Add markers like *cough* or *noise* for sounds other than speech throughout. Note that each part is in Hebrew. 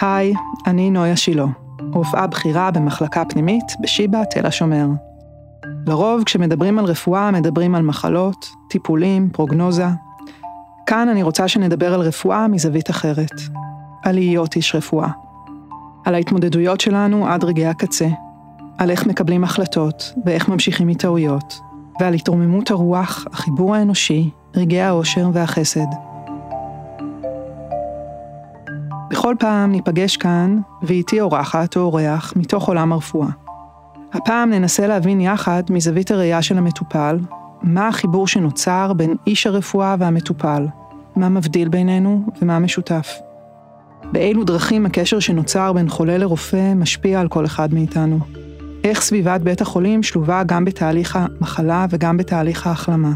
היי, אני נויה שילה, רופאה בכירה במחלקה פנימית בשיבא תל השומר. לרוב כשמדברים על רפואה מדברים על מחלות, טיפולים, פרוגנוזה. כאן אני רוצה שנדבר על רפואה מזווית אחרת, על להיות איש רפואה. על ההתמודדויות שלנו עד רגעי הקצה, על איך מקבלים החלטות ואיך ממשיכים מטעויות, ועל התרוממות הרוח, החיבור האנושי, רגעי האושר והחסד. בכל פעם ניפגש כאן, ואיתי אורחת או אורח מתוך עולם הרפואה. הפעם ננסה להבין יחד מזווית הראייה של המטופל, מה החיבור שנוצר בין איש הרפואה והמטופל, מה מבדיל בינינו ומה משותף. באילו דרכים הקשר שנוצר בין חולה לרופא משפיע על כל אחד מאיתנו. איך סביבת בית החולים שלובה גם בתהליך המחלה וגם בתהליך ההחלמה.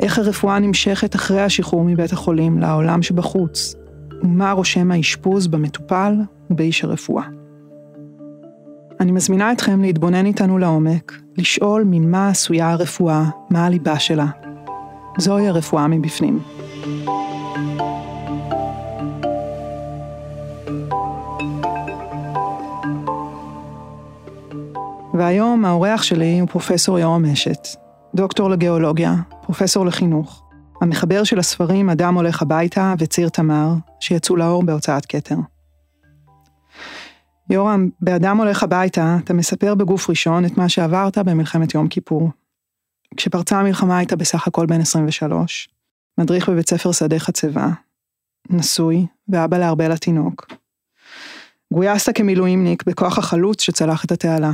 איך הרפואה נמשכת אחרי השחרור מבית החולים לעולם שבחוץ, ומה רושם האשפוז במטופל ובאיש הרפואה. אני מזמינה אתכם להתבונן איתנו לעומק, לשאול ממה עשויה הרפואה, מה הליבה שלה. זוהי הרפואה מבפנים. והיום האורח שלי הוא פרופסור יורם אשת, דוקטור לגיאולוגיה, פרופסור לחינוך, המחבר של הספרים אדם הולך הביתה וציר תמר, שיצאו לאור בהוצאת כתר. יורם, באדם הולך הביתה, אתה מספר בגוף ראשון את מה שעברת במלחמת יום כיפור. כשפרצה המלחמה היית בסך הכל בן 23, מדריך בבית ספר שדה חצבה, נשוי ואבא לארבל התינוק. גויסת כמילואימניק בכוח החלוץ שצלח את התעלה.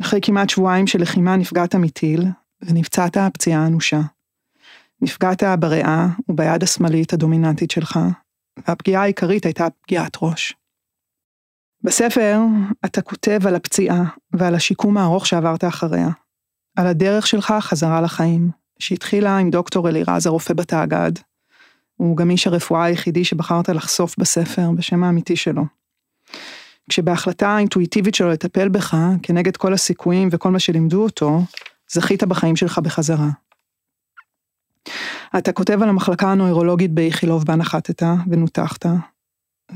אחרי כמעט שבועיים של לחימה נפגעת מטיל, ונפצעת פציעה אנושה. נפגעת בריאה וביד השמאלית הדומיננטית שלך, והפגיעה העיקרית הייתה פגיעת ראש. בספר אתה כותב על הפציעה ועל השיקום הארוך שעברת אחריה, על הדרך שלך חזרה לחיים, שהתחילה עם דוקטור אלירז הרופא בתאגד, הוא גם איש הרפואה היחידי שבחרת לחשוף בספר בשם האמיתי שלו. כשבהחלטה האינטואיטיבית שלו לטפל בך, כנגד כל הסיכויים וכל מה שלימדו אותו, זכית בחיים שלך בחזרה. אתה כותב על המחלקה הנוירולוגית באיכילוב בה נחתת ונותחת,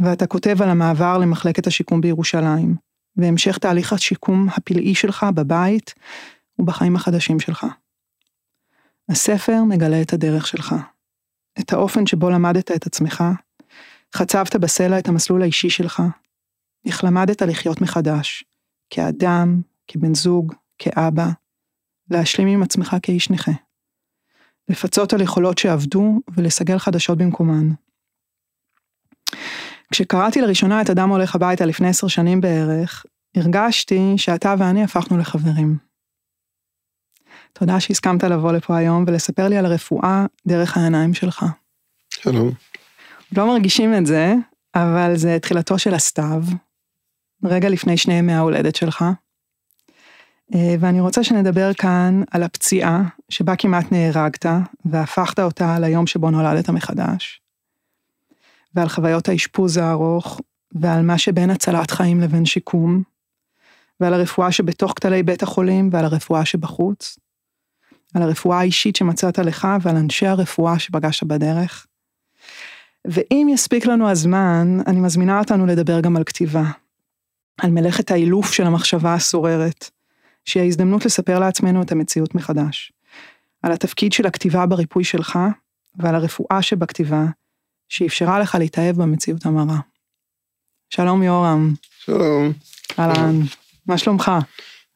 ואתה כותב על המעבר למחלקת השיקום בירושלים, והמשך תהליך השיקום הפלאי שלך בבית ובחיים החדשים שלך. הספר מגלה את הדרך שלך, את האופן שבו למדת את עצמך, חצבת בסלע את המסלול האישי שלך, איך למדת לחיות מחדש, כאדם, כבן זוג, כאבא, להשלים עם עצמך כאיש נכה. לפצות על יכולות שעבדו ולסגל חדשות במקומן. כשקראתי לראשונה את אדם הולך הביתה לפני עשר שנים בערך, הרגשתי שאתה ואני הפכנו לחברים. תודה שהסכמת לבוא לפה היום ולספר לי על הרפואה דרך העיניים שלך. שלום. לא מרגישים את זה, אבל זה תחילתו של הסתיו, רגע לפני שני ימי ההולדת שלך. אה, ואני רוצה שנדבר כאן על הפציעה שבה כמעט נהרגת והפכת אותה ליום שבו נולדת מחדש. ועל חוויות האשפוז הארוך ועל מה שבין הצלת חיים לבין שיקום. ועל הרפואה שבתוך כתלי בית החולים ועל הרפואה שבחוץ. על הרפואה האישית שמצאת לך ועל אנשי הרפואה שפגשת בדרך. ואם יספיק לנו הזמן, אני מזמינה אותנו לדבר גם על כתיבה. על מלאכת האילוף של המחשבה הסוררת. שהיא ההזדמנות לספר לעצמנו את המציאות מחדש. על התפקיד של הכתיבה בריפוי שלך, ועל הרפואה שבכתיבה, שאפשרה לך להתאהב במציאות המרה. שלום יורם. שלום. אהלן, מה שלומך?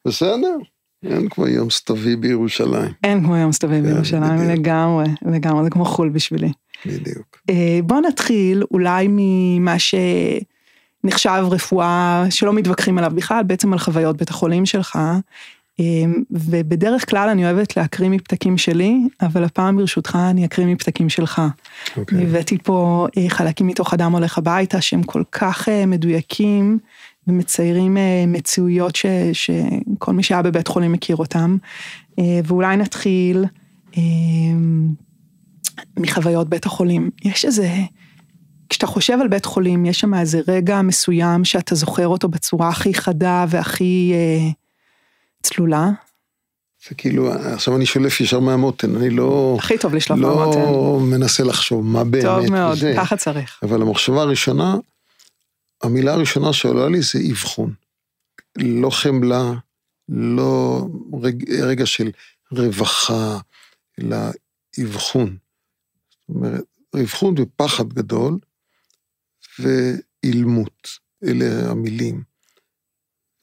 בסדר, אין כמו יום סתווי בירושלים. אין כמו יום סתווי כן, בירושלים, בדיוק. לגמרי, לגמרי, זה כמו חו"ל בשבילי. בדיוק. אה, בוא נתחיל אולי ממה שנחשב רפואה שלא מתווכחים עליו בכלל, בעצם על חוויות בית החולים שלך. אה, ובדרך כלל אני אוהבת להקריא מפתקים שלי, אבל הפעם ברשותך אני אקריא מפתקים שלך. אוקיי. הבאתי פה אה, חלקים מתוך אדם הולך הביתה שהם כל כך אה, מדויקים ומציירים אה, מציאויות ש, שכל מי שהיה בבית חולים מכיר אותם. ואולי נתחיל אה, מחוויות בית החולים. יש איזה, כשאתה חושב על בית חולים, יש שם איזה רגע מסוים שאתה זוכר אותו בצורה הכי חדה והכי אה, צלולה. זה כאילו, עכשיו אני שולף ישר מהמותן, אני לא... הכי טוב לשלוף לא מהמותן. מנסה לחשוב מה באמת. טוב מאוד, וזה. ככה צריך. אבל המחשבה הראשונה, המילה הראשונה שעולה לי זה אבחון. לא חמלה, לא רג, רגע של רווחה, אלא אבחון. זאת אומרת, אבחון ופחד גדול, ואילמות, אלה המילים.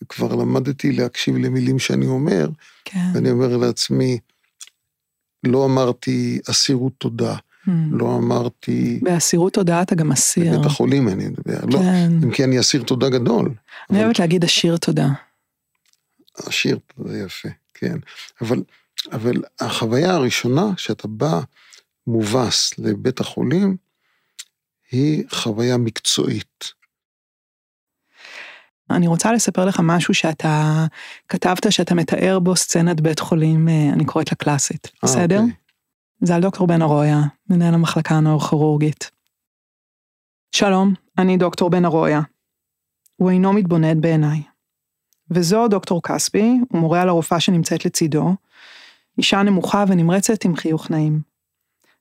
וכבר למדתי להקשיב למילים שאני אומר, כן. ואני אומר לעצמי, לא אמרתי אסירות תודה, Hmm. לא אמרתי, באסירות תודעה אתה גם אסיר. בבית החולים אני מדבר, לא, כן. אם כי אני אסיר תודה גדול. אני אוהבת להגיד אשיר תודה. השיר זה יפה, כן. אבל, אבל החוויה הראשונה, שאתה בא מובס לבית החולים, היא חוויה מקצועית. אני רוצה לספר לך משהו שאתה כתבת שאתה מתאר בו סצנת בית חולים, אה, אני קוראת לה קלאסית, אה, בסדר? אוקיי. זה על דוקטור בן ארויה, מנהל המחלקה הנאורוכירורגית. שלום, אני דוקטור בן ארויה. הוא אינו מתבונן בעיניי. וזו דוקטור כספי, הוא מורה על הרופאה שנמצאת לצידו, אישה נמוכה ונמרצת עם חיוך נעים.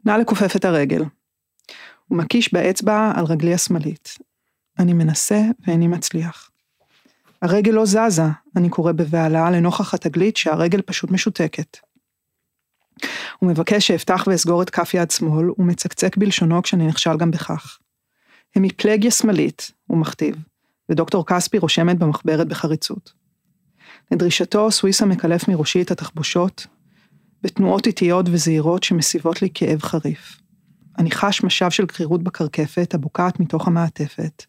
נא לכופף את הרגל. הוא מקיש באצבע על רגלי השמאלית. אני מנסה ואיני מצליח. הרגל לא זזה, אני קורא בבהלה לנוכח התגלית שהרגל פשוט משותקת. הוא מבקש שאפתח ואסגור את כף יד שמאל, ומצקצק בלשונו כשאני נכשל גם בכך. המיפלגיה שמאלית, הוא מכתיב, ודוקטור כספי רושמת במחברת בחריצות. לדרישתו, סוויסה מקלף מראשי את התחבושות, בתנועות איטיות וזהירות שמסיבות לי כאב חריף. אני חש משב של קרירות בקרקפת הבוקעת מתוך המעטפת.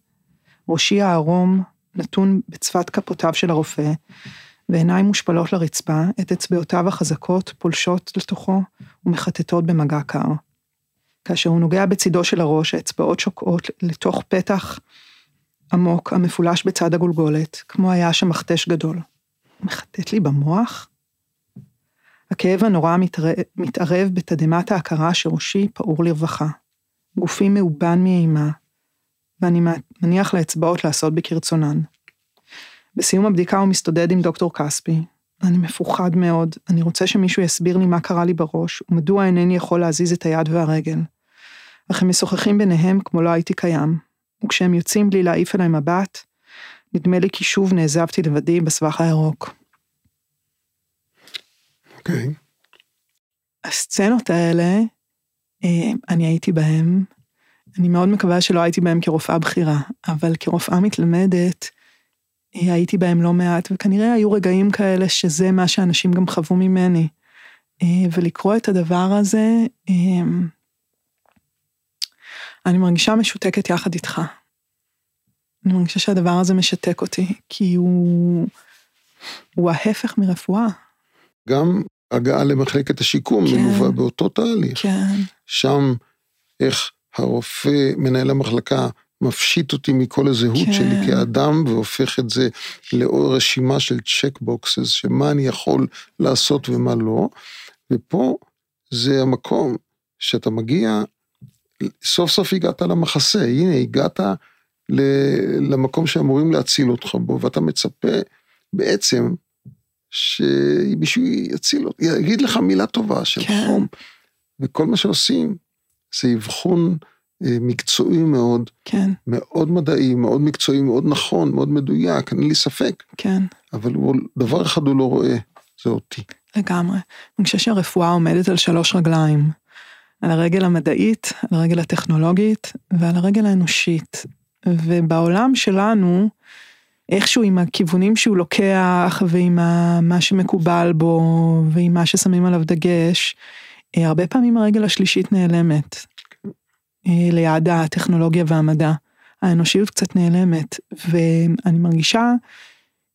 ראשי הערום נתון בצפת כפותיו של הרופא, ועיניים מושפלות לרצפה, את אצבעותיו החזקות פולשות לתוכו ומחטטות במגע קר. כאשר הוא נוגע בצידו של הראש, האצבעות שוקעות לתוך פתח עמוק המפולש בצד הגולגולת, כמו היה שם מכתש גדול. מחטט לי במוח? הכאב הנורא מתערב, מתערב בתדהמת ההכרה שראשי פעור לרווחה. גופי מאובן מאימה, ואני מניח לאצבעות לעשות בי כרצונן. בסיום הבדיקה הוא מסתודד עם דוקטור כספי. אני מפוחד מאוד, אני רוצה שמישהו יסביר לי מה קרה לי בראש, ומדוע אינני יכול להזיז את היד והרגל. אך הם משוחחים ביניהם כמו לא הייתי קיים, וכשהם יוצאים בלי להעיף אליי מבט, נדמה לי כי שוב נעזבתי לבדי בסבך הירוק. אוקיי. Okay. הסצנות האלה, אה, אני הייתי בהן, אני מאוד מקווה שלא הייתי בהם כרופאה בכירה, אבל כרופאה מתלמדת, אה, הייתי בהם לא מעט, וכנראה היו רגעים כאלה שזה מה שאנשים גם חוו ממני. אה, ולקרוא את הדבר הזה, אני מרגישה משותקת יחד איתך. אני מרגישה שהדבר הזה משתק אותי, כי הוא, הוא ההפך מרפואה. גם הגעה למחלקת השיקום כן. מלווה באותו תהליך. כן. שם, איך הרופא, מנהל המחלקה, מפשיט אותי מכל הזהות כן. שלי כאדם, והופך את זה לאור רשימה של צ'ק בוקסס, שמה אני יכול לעשות ומה לא. ופה זה המקום שאתה מגיע, סוף סוף הגעת למחסה, הנה הגעת למקום שאמורים להציל אותך בו, ואתה מצפה בעצם שמישהו יציל אותך, יגיד לך מילה טובה של כן. חום. וכל מה שעושים זה אבחון מקצועי מאוד, כן. מאוד מדעי, מאוד מקצועי, מאוד נכון, מאוד מדויק, אין לי ספק. כן. אבל הוא, דבר אחד הוא לא רואה, זה אותי. לגמרי. אני חושבת שהרפואה עומדת על שלוש רגליים. על הרגל המדעית, על הרגל הטכנולוגית ועל הרגל האנושית. ובעולם שלנו, איכשהו עם הכיוונים שהוא לוקח ועם מה שמקובל בו ועם מה ששמים עליו דגש, הרבה פעמים הרגל השלישית נעלמת. ליד הטכנולוגיה והמדע. האנושיות קצת נעלמת, ואני מרגישה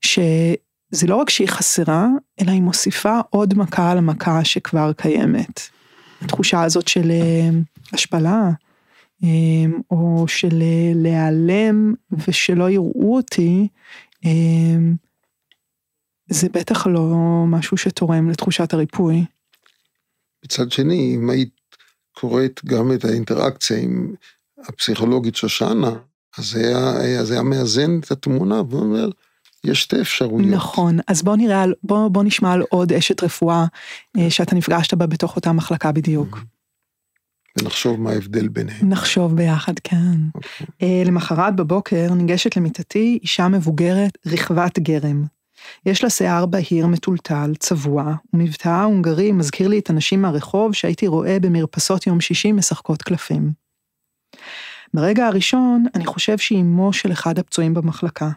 שזה לא רק שהיא חסרה, אלא היא מוסיפה עוד מכה על המכה שכבר קיימת. התחושה הזאת של השפלה, או של להיעלם ושלא יראו אותי, זה בטח לא משהו שתורם לתחושת הריפוי. מצד שני, אם היית קוראת גם את האינטראקציה עם הפסיכולוגית שושנה, אז זה היה, היה, היה מאזן את התמונה ואומר, יש שתי אפשרויות. נכון, אז בוא נראה, בוא, בוא נשמע על עוד אשת רפואה אה, שאתה נפגשת בה בתוך אותה מחלקה בדיוק. ונחשוב מה ההבדל ביניהם. נחשוב ביחד, כן. Okay. אוקיי. אה, למחרת בבוקר ניגשת למיטתי אישה מבוגרת, רכבת גרם. יש לה שיער בהיר מטולטל, צבוע, ומבטאה הונגרי מזכיר לי את הנשים מהרחוב שהייתי רואה במרפסות יום שישי משחקות קלפים. ברגע הראשון, אני חושב שהיא אמו של אחד הפצועים במחלקה.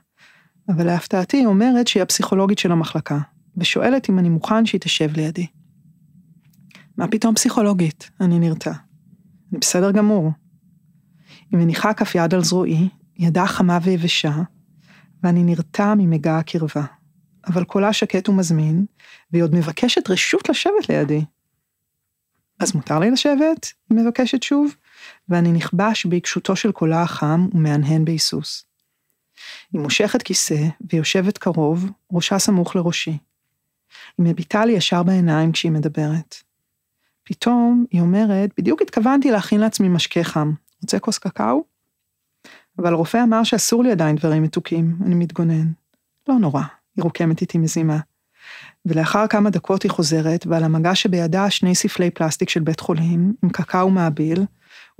אבל להפתעתי היא אומרת שהיא הפסיכולוגית של המחלקה, ושואלת אם אני מוכן שהיא תשב לידי. מה פתאום פסיכולוגית? אני נרתע. בסדר גמור. היא מניחה כף יד על זרועי, ידה חמה ויבשה, ואני נרתע ממגע הקרבה. אבל קולה שקט ומזמין, והיא עוד מבקשת רשות לשבת לידי. אז מותר לי לשבת? היא מבקשת שוב, ואני נכבש בעיקשותו של קולה החם ומהנהן בהיסוס. היא מושכת כיסא ויושבת קרוב, ראשה סמוך לראשי. היא מביטה לי ישר בעיניים כשהיא מדברת. פתאום היא אומרת, בדיוק התכוונתי להכין לעצמי משקה חם, רוצה כוס קקאו? אבל הרופא אמר שאסור לי עדיין דברים מתוקים, אני מתגונן. לא נורא, היא רוקמת איתי מזימה. ולאחר כמה דקות היא חוזרת, ועל המגע שבידה שני ספלי פלסטיק של בית חולים, עם קקאו מעביל,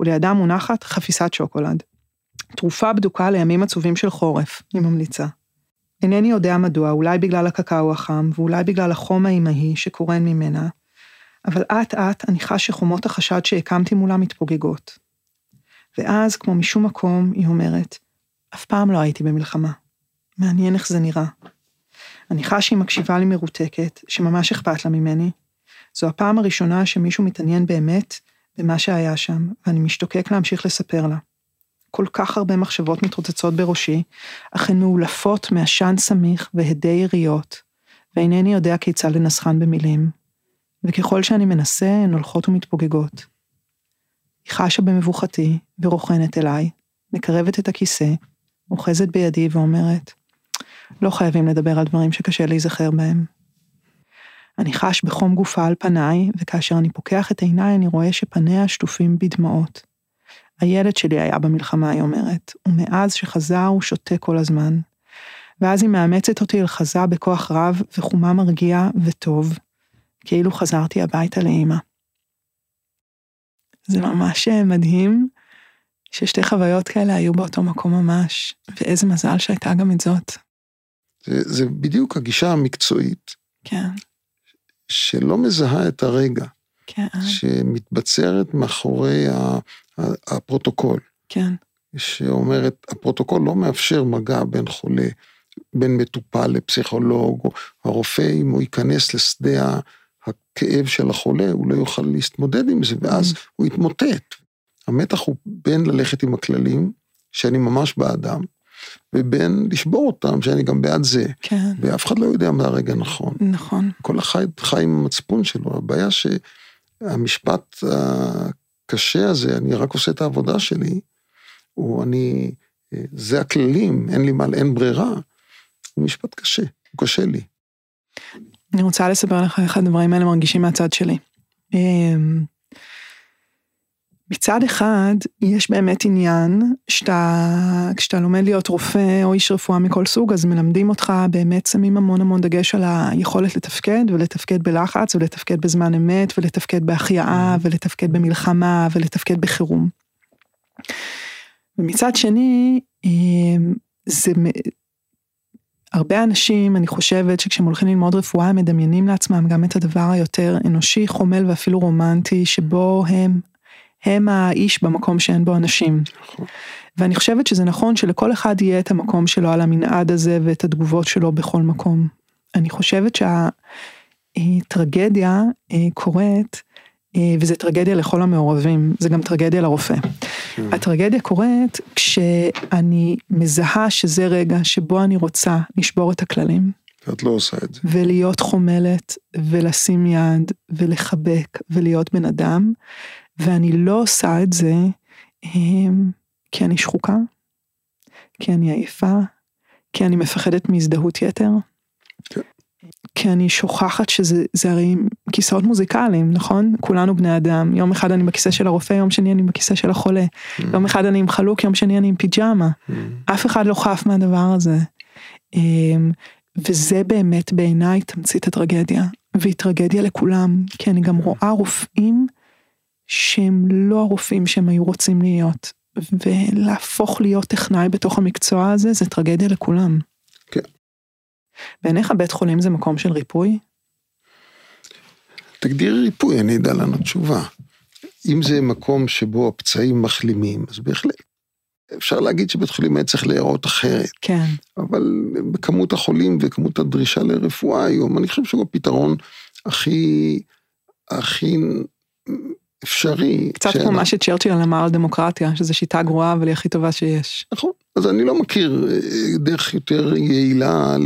ולידה מונחת חפיסת שוקולד. תרופה בדוקה לימים עצובים של חורף, היא ממליצה. אינני יודע מדוע, אולי בגלל הקקאו החם, ואולי בגלל החום האימהי שקורן ממנה, אבל אט אט אני חש שחומות החשד שהקמתי מולה מתפוגגות. ואז, כמו משום מקום, היא אומרת, אף פעם לא הייתי במלחמה. מעניין איך זה נראה. אני חש שהיא מקשיבה לי מרותקת, שממש אכפת לה ממני. זו הפעם הראשונה שמישהו מתעניין באמת במה שהיה שם, ואני משתוקק להמשיך לספר לה. כל כך הרבה מחשבות מתרוצצות בראשי, אך הן מאולפות מעשן סמיך והדי יריות, ואינני יודע כיצד לנסחן במילים. וככל שאני מנסה, הן הולכות ומתפוגגות. היא חשה במבוכתי ורוכנת אליי, מקרבת את הכיסא, אוחזת בידי ואומרת, לא חייבים לדבר על דברים שקשה להיזכר בהם. אני חש בחום גופה על פניי, וכאשר אני פוקח את עיניי אני רואה שפניה שטופים בדמעות. הילד שלי היה במלחמה, היא אומרת, ומאז שחזר הוא שותה כל הזמן. ואז היא מאמצת אותי אל חזה בכוח רב וחומה מרגיע וטוב, כאילו חזרתי הביתה לאימא. זה ממש מדהים ששתי חוויות כאלה היו באותו מקום ממש, ואיזה מזל שהייתה גם את זאת. זה, זה בדיוק הגישה המקצועית. כן. שלא מזהה את הרגע. כן. שמתבצרת מאחורי הפרוטוקול. כן. שאומרת, הפרוטוקול לא מאפשר מגע בין חולה, בין מטופל לפסיכולוג, או הרופא, אם הוא ייכנס לשדה הכאב של החולה, הוא לא יוכל להתמודד עם זה, ואז mm. הוא יתמוטט. המתח הוא בין ללכת עם הכללים, שאני ממש בעדם, ובין לשבור אותם, שאני גם בעד זה. כן. ואף אחד לא יודע מה הרגע נכון. נכון. כל אחד חי עם המצפון שלו, הבעיה שהמשפט הקשה הזה, אני רק עושה את העבודה שלי, או אני, זה הכללים, אין לי מה, אין ברירה, הוא משפט קשה, הוא קשה לי. אני רוצה לספר לך איך הדברים האלה מרגישים מהצד שלי. אמ, מצד אחד, יש באמת עניין שאתה, כשאתה לומד להיות רופא או איש רפואה מכל סוג, אז מלמדים אותך, באמת שמים המון המון דגש על היכולת לתפקד, ולתפקד בלחץ, ולתפקד בזמן אמת, ולתפקד בהחייאה. ולתפקד במלחמה, ולתפקד בחירום. ומצד שני, אמ, זה, הרבה אנשים, אני חושבת שכשהם הולכים ללמוד רפואה, הם מדמיינים לעצמם גם את הדבר היותר אנושי, חומל ואפילו רומנטי, שבו הם הם האיש במקום שאין בו אנשים. נכון. ואני חושבת שזה נכון שלכל אחד יהיה את המקום שלו על המנעד הזה ואת התגובות שלו בכל מקום. אני חושבת שהטרגדיה אה, קורית, וזה טרגדיה לכל המעורבים, זה גם טרגדיה לרופא. כן. הטרגדיה קורית כשאני מזהה שזה רגע שבו אני רוצה לשבור את הכללים. ואת לא עושה את זה. ולהיות חומלת, ולשים יד, ולחבק, ולהיות בן אדם, ואני לא עושה את זה הם, כי אני שחוקה, כי אני עייפה, כי אני מפחדת מהזדהות יתר. כן. כי אני שוכחת שזה הרי כיסאות מוזיקליים, נכון? כולנו בני אדם. יום אחד אני בכיסא של הרופא, יום שני אני בכיסא של החולה. Mm. יום אחד אני עם חלוק, יום שני אני עם פיג'מה. Mm. אף אחד לא חף מהדבר הזה. אמ, וזה באמת בעיניי תמצית הטרגדיה, והיא טרגדיה לכולם, כי אני גם רואה רופאים שהם לא הרופאים שהם היו רוצים להיות, ולהפוך להיות טכנאי בתוך המקצוע הזה זה טרגדיה לכולם. בעיניך בית חולים זה מקום של ריפוי? תגדיר ריפוי, אני אדע לנו תשובה. אם זה מקום שבו הפצעים מחלימים, אז בהחלט. אפשר להגיד שבית חולים היה צריך להיראות אחרת. כן. אבל בכמות החולים וכמות הדרישה לרפואה היום, אני חושב שהוא הפתרון הכי, הכי אפשרי. קצת כמו מה שצ'רצ'יל אמר על דמוקרטיה, שזו שיטה גרועה אבל היא הכי טובה שיש. נכון, אז אני לא מכיר אה, דרך יותר יעילה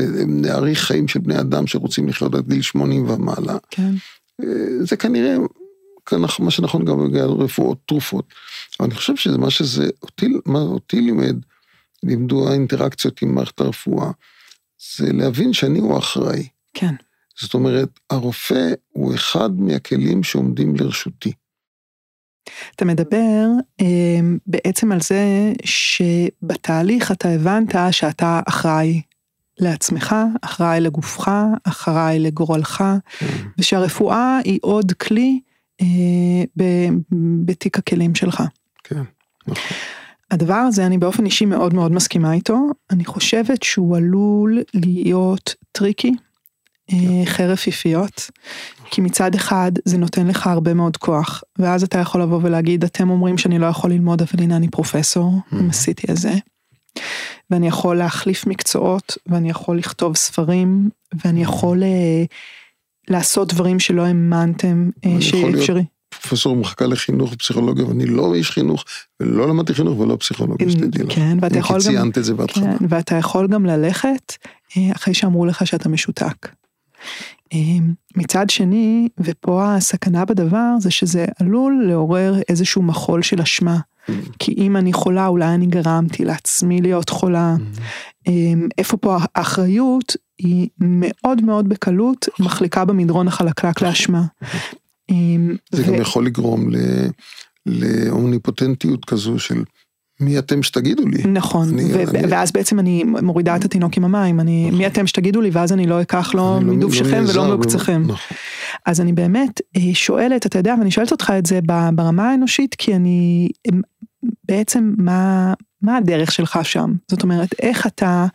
להאריך חיים של בני אדם שרוצים לחיות עד גיל 80 ומעלה. כן. אה, זה כנראה מה שנכון גם בגלל רפואות, תרופות. אבל אני חושב שזה מה שזה, אותי, מה אותי לימד, לימדו האינטראקציות עם מערכת הרפואה, זה להבין שאני הוא האחראי. כן. זאת אומרת, הרופא הוא אחד מהכלים שעומדים לרשותי. אתה מדבר אה, בעצם על זה שבתהליך אתה הבנת שאתה אחראי לעצמך, אחראי לגופך, אחראי לגורלך, כן. ושהרפואה היא עוד כלי אה, בתיק הכלים שלך. כן, נכון. הדבר הזה, אני באופן אישי מאוד מאוד מסכימה איתו, אני חושבת שהוא עלול להיות tricky. חרב פיפיות, כי מצד אחד זה נותן לך הרבה מאוד כוח, ואז אתה יכול לבוא ולהגיד, אתם אומרים שאני לא יכול ללמוד, אבל הנה אני פרופסור, mm-hmm. עשיתי את זה. ואני יכול להחליף מקצועות, ואני יכול לכתוב ספרים, ואני יכול אה, לעשות דברים שלא האמנתם אה, שיהיה אפשרי. פרופסור במחלקה לחינוך ופסיכולוגיה, ואני לא איש חינוך, ולא למדתי חינוך ולא פסיכולוגיה, שתדעי לך. כן, ואתה יכול גם... ציינת את זה בהתחלה. כן, ואתה יכול גם ללכת אה, אחרי שאמרו לך שאתה משותק. אה, מצד שני, ופה הסכנה בדבר, זה שזה עלול לעורר איזשהו מחול של אשמה. Mm. כי אם אני חולה, אולי אני גרמתי לעצמי להיות חולה. Mm. איפה פה האחריות היא מאוד מאוד בקלות מחליקה במדרון החלקלק לאשמה. זה ו... גם יכול לגרום ל... לאומניפוטנטיות כזו של מי אתם שתגידו לי. נכון, אני, ו- אני... ואז בעצם אני מורידה את התינוק עם המים, אני, נכון. מי אתם שתגידו לי, ואז אני לא אקח לא מדובשכם לא ולא מעוקצכם. נכון. אז אני באמת אה, שואלת, אתה יודע, ואני שואלת אותך את זה ברמה האנושית, כי אני, בעצם מה, מה הדרך שלך שם? זאת אומרת, איך אתה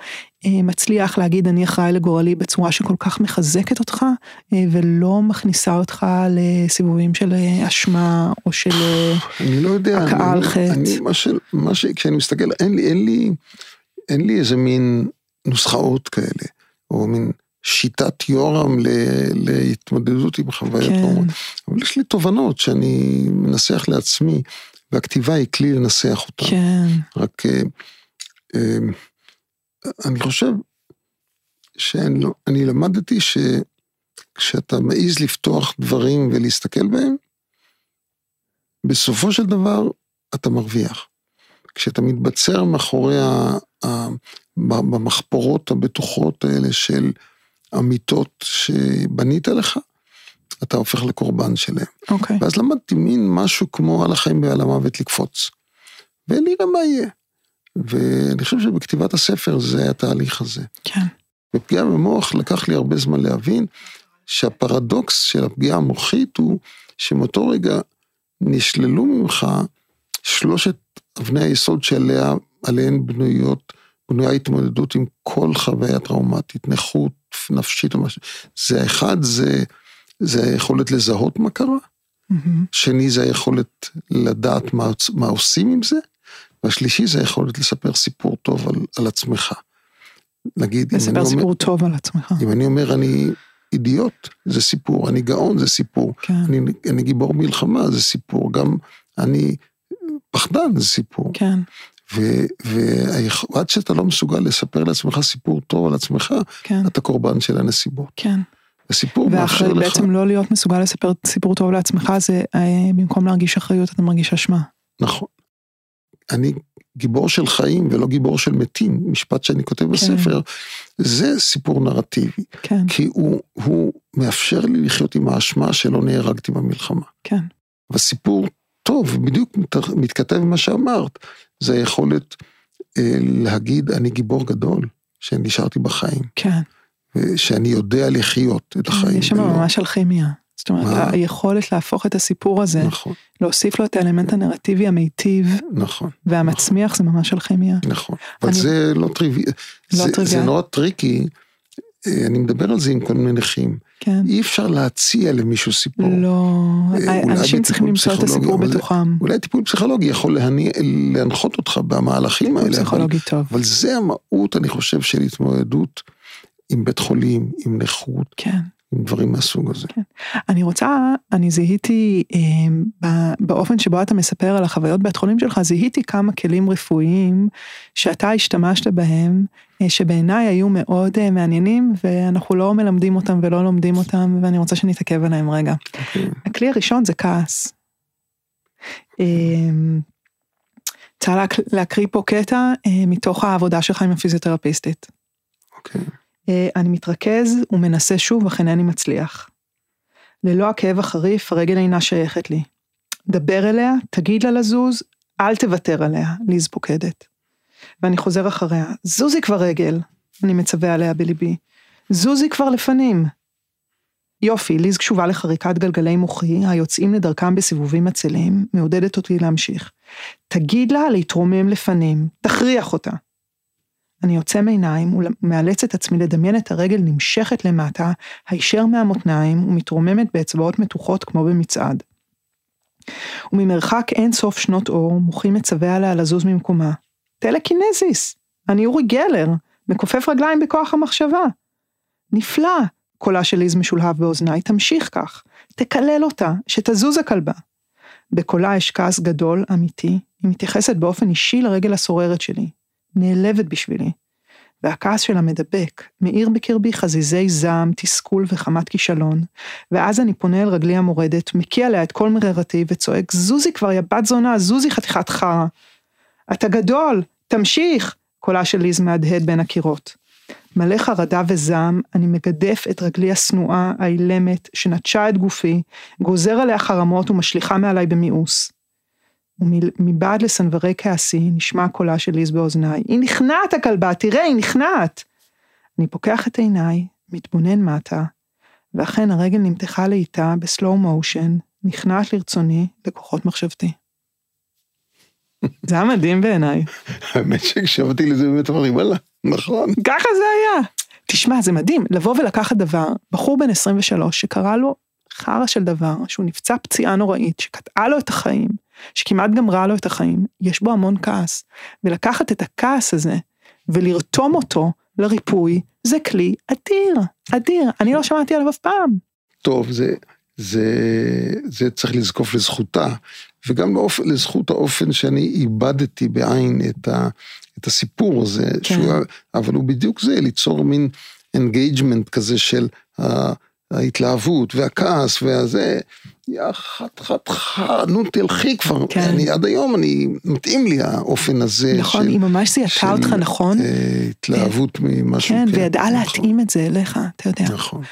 אה, מצליח להגיד אני אחראי לגורלי בצורה שכל כך מחזקת אותך אה, ולא מכניסה אותך לסיבובים של אה, אשמה או של אני לא יודע, הכאה על חטא. אני, מה ש, מה ש, כשאני מסתכל, אין לי, אין לי, אין לי איזה מין נוסחאות כאלה, או מין שיטת יורם ל, להתמודדות עם חוויית כן. אבל יש לי תובנות שאני מנסח לעצמי, והכתיבה היא כלי לנסח אותה. כן. רק... אני חושב שאני למדתי שכשאתה מעז לפתוח דברים ולהסתכל בהם, בסופו של דבר אתה מרוויח. כשאתה מתבצר מאחורי ה... ה... במחפורות הבטוחות האלה של אמיתות שבנית לך, אתה הופך לקורבן שלהם. אוקיי. Okay. ואז למדתי מין משהו כמו על החיים ועל המוות לקפוץ. ונראה מה יהיה. ואני חושב שבכתיבת הספר זה התהליך הזה. כן. בפגיעה במוח לקח לי הרבה זמן להבין שהפרדוקס של הפגיעה המוחית הוא שמאותו רגע נשללו ממך שלושת אבני היסוד שעליהן בנויות, בנויה התמודדות עם כל חוויה טראומטית, נכות נפשית או משהו. זה אחד, זה, זה היכולת לזהות מה קרה. Mm-hmm. שני, זה היכולת לדעת מה, מה עושים עם זה. והשלישי זה יכולת לספר סיפור טוב על, על עצמך. נגיד, לספר סיפור אומר, טוב על עצמך. אם אני אומר אני אידיוט, זה סיפור, אני גאון, זה סיפור. כן. אני, אני גיבור מלחמה, זה סיפור, גם אני פחדן, זה סיפור. כן. ועד שאתה לא מסוגל לספר לעצמך סיפור טוב על עצמך, כן. אתה קורבן של הנסיבות. כן. הסיפור מאפשר לך... ובעצם לא להיות מסוגל לספר סיפור טוב לעצמך, זה אה, במקום להרגיש אחריות, אתה מרגיש אשמה. נכון. אני גיבור של חיים ולא גיבור של מתים, משפט שאני כותב כן. בספר, זה סיפור נרטיבי. כן. כי הוא, הוא מאפשר לי לחיות עם האשמה שלא נהרגתי במלחמה. כן. וסיפור טוב, בדיוק מתכתב עם מה שאמרת, זה היכולת אה, להגיד אני גיבור גדול. שנשארתי בחיים. כן. ושאני יודע לחיות את החיים. יש שם ממש אלכימיה. זאת אומרת, מה? היכולת להפוך את הסיפור הזה, נכון. להוסיף לו את האלמנט הנרטיבי המיטיב, נכון. והמצמיח נכון. זה ממש אלכימיה. נכון, אבל אני... זה לא טריוויאלי, לא זה. זה נורא tricky, אה, אני מדבר על זה עם כל מיני נכים. כן. אי אפשר להציע למישהו סיפור. לא, אה, אנשים צריכים למצוא את הסיפור בתוכם. אולי טיפול פסיכולוגי יכול להני, להנחות אותך במהלכים האלה. אבל, טוב. אבל זה המהות, אני חושב, של התמודדות עם בית חולים, עם נכות. כן. עם דברים מהסוג הזה. כן. אני רוצה, אני זיהיתי אה, באופן שבו אתה מספר על החוויות בית חולים שלך, זיהיתי כמה כלים רפואיים שאתה השתמשת בהם, אה, שבעיניי היו מאוד אה, מעניינים, ואנחנו לא מלמדים אותם ולא לומדים אותם, ואני רוצה שנתעכב עליהם רגע. Okay. אוקיי. הכלי הראשון זה כעס. אה, רוצה להקריא פה קטע אה, מתוך העבודה שלך עם הפיזיותרפיסטית. אוקיי. Okay. אה, אני מתרכז ומנסה שוב, אך אינני מצליח. ללא הכאב החריף, הרגל אינה שייכת לי. דבר אליה, תגיד לה לזוז, אל תוותר עליה, ליז פוקדת. ואני חוזר אחריה, זוזי כבר רגל, אני מצווה עליה בליבי. זוזי כבר לפנים. יופי, ליז קשובה לחריקת גלגלי מוחי, היוצאים לדרכם בסיבובים עצלים, מעודדת אותי להמשיך. תגיד לה להתרומם לפנים, תכריח אותה. אני עוצם עיניים ומאלץ את עצמי לדמיין את הרגל נמשכת למטה, הישר מהמותניים ומתרוממת באצבעות מתוחות כמו במצעד. וממרחק אין סוף שנות אור, מוחי מצווה עליה לזוז ממקומה. טלקינזיס, אני אורי גלר, מכופף רגליים בכוח המחשבה. נפלא, קולה של ליז משולהב באוזניי, תמשיך כך, תקלל אותה, שתזוז הכלבה. בקולה יש כעס גדול, אמיתי, היא מתייחסת באופן אישי לרגל הסוררת שלי. נעלבת בשבילי. והכעס שלה מדבק, מאיר בקרבי חזיזי זעם, תסכול וחמת כישלון, ואז אני פונה אל רגלי המורדת, מקיע עליה את כל מררתי וצועק, זוזי כבר, יא בת זונה, זוזי חתיכת חרא. אתה גדול, תמשיך, קולה של ליז מהדהד בין הקירות. מלא חרדה וזעם, אני מגדף את רגלי השנואה, האילמת, שנטשה את גופי, גוזר עליה חרמות ומשליכה מעליי במיאוס. ומבעד לסנוורי כעסי נשמע קולה של ליז באוזניי, היא נכנעת הכלבה, תראה, היא נכנעת. אני פוקח את עיניי, מתבונן מטה, ואכן הרגל נמתחה לאיטה בסלואו מושן, נכנעת לרצוני לכוחות מחשבתי. זה היה מדהים בעיניי. האמת שהקשבתי לזה באמת אמרתי, וואלה, נכון. ככה זה היה. תשמע, זה מדהים, לבוא ולקחת דבר, בחור בן 23 שקרה לו חרא של דבר, שהוא נפצע פציעה נוראית, שקטעה לו את החיים, שכמעט גמרה לו את החיים, יש בו המון כעס. ולקחת את הכעס הזה ולרתום אותו לריפוי, זה כלי אדיר, אדיר. אני לא שמעתי עליו אף פעם. טוב, זה, זה, זה צריך לזקוף לזכותה, וגם לאופ, לזכות האופן שאני איבדתי בעין את, ה, את הסיפור הזה, כן. שהוא, אבל הוא בדיוק זה, ליצור מין engagement כזה של ההתלהבות והכעס והזה, יא חת חת חת, נו תלכי כבר, כן. אני עד היום, אני, מתאים לי האופן הזה. נכון, של, היא ממש זיהתה אותך, נכון? אה, התלהבות כן. ממשהו. כן, כן וידעה נכון. להתאים את זה אליך, אתה יודע. נכון.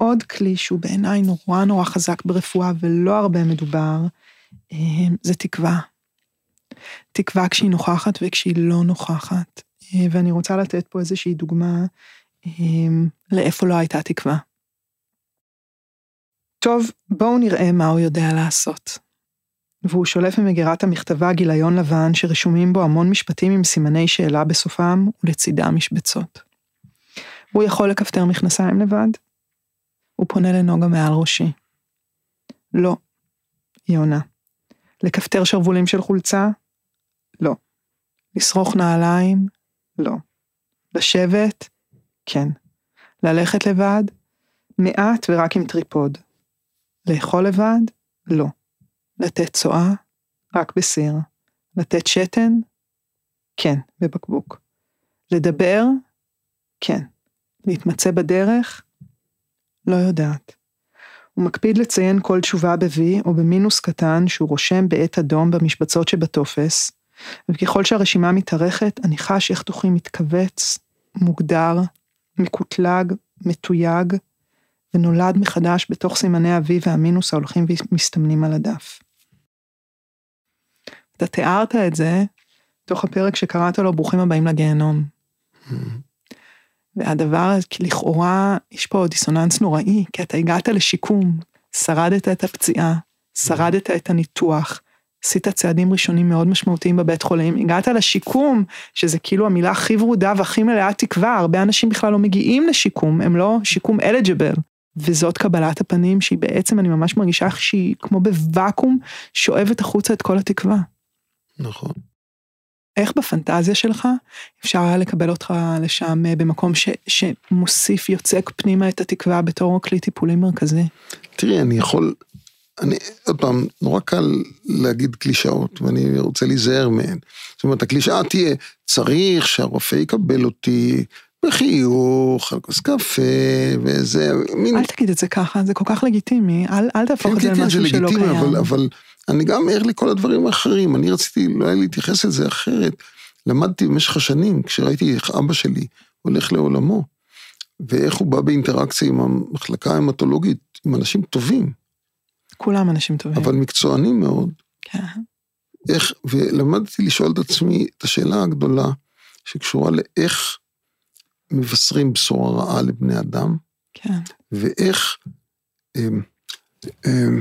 ועוד כלי שהוא בעיניי נורא נורא חזק ברפואה ולא הרבה מדובר, אה, זה תקווה. תקווה כשהיא נוכחת וכשהיא לא נוכחת. אה, ואני רוצה לתת פה איזושהי דוגמה לאיפה לא הייתה תקווה. טוב, בואו נראה מה הוא יודע לעשות. והוא שולף ממגירת המכתבה גיליון לבן שרשומים בו המון משפטים עם סימני שאלה בסופם ולצידם משבצות. הוא יכול לכפתר מכנסיים לבד? הוא פונה לנוגה מעל ראשי. לא, היא עונה. לכפתר שרוולים של חולצה? לא. לשרוך נעליים? לא. לשבת? כן. ללכת לבד? מעט ורק עם טריפוד. לאכול לבד? לא. לתת צואה? רק בסיר. לתת שתן? כן, בבקבוק. לדבר? כן. להתמצא בדרך? לא יודעת. הוא מקפיד לציין כל תשובה ב-V או במינוס קטן שהוא רושם בעת אדום במשבצות שבטופס, וככל שהרשימה מתארכת, אני חש איך תוכי מתכווץ, מוגדר, מקוטלג, מתויג, ונולד מחדש בתוך סימני ה-V והמינוס ההולכים ומסתמנים על הדף. אתה תיארת את זה תוך הפרק שקראת לו ברוכים הבאים לגיהנום. והדבר לכאורה, יש פה דיסוננס נוראי, כי אתה הגעת לשיקום, שרדת את הפציעה, שרדת את הניתוח, עשית צעדים ראשונים מאוד משמעותיים בבית חולים, הגעת לשיקום, שזה כאילו המילה הכי ורודה והכי מלאה תקווה, הרבה אנשים בכלל לא מגיעים לשיקום, הם לא שיקום אליג'יבל. וזאת קבלת הפנים שהיא בעצם, אני ממש מרגישה איך שהיא כמו בוואקום, שואבת החוצה את כל התקווה. נכון. איך בפנטזיה שלך אפשר היה לקבל אותך לשם אה, במקום ש, שמוסיף, יוצק פנימה את התקווה בתור כלי טיפולי מרכזי? תראי, אני יכול, אני, עוד פעם, נורא קל להגיד קלישאות, ואני רוצה להיזהר מהן. זאת אומרת, הקלישאה תהיה, צריך שהרופא יקבל אותי בחיוך, על כוס קפה, וזה, מין... אל תגיד את זה ככה, זה כל כך לגיטימי, אל, אל תהפוך כן, את זה כן, למשהו שלא קיים. אבל, אבל אני גם ער לכל הדברים האחרים, אני רציתי אולי להתייחס לזה אחרת. למדתי במשך השנים, כשראיתי איך אבא שלי הולך לעולמו, ואיך הוא בא באינטראקציה עם המחלקה ההמטולוגית, עם אנשים טובים. כולם אנשים טובים. אבל מקצוענים מאוד. כן. איך, ולמדתי לשאול את עצמי את השאלה הגדולה, שקשורה לאיך מבשרים בשורה רעה לבני אדם. כן. ואיך, אמ, אמ,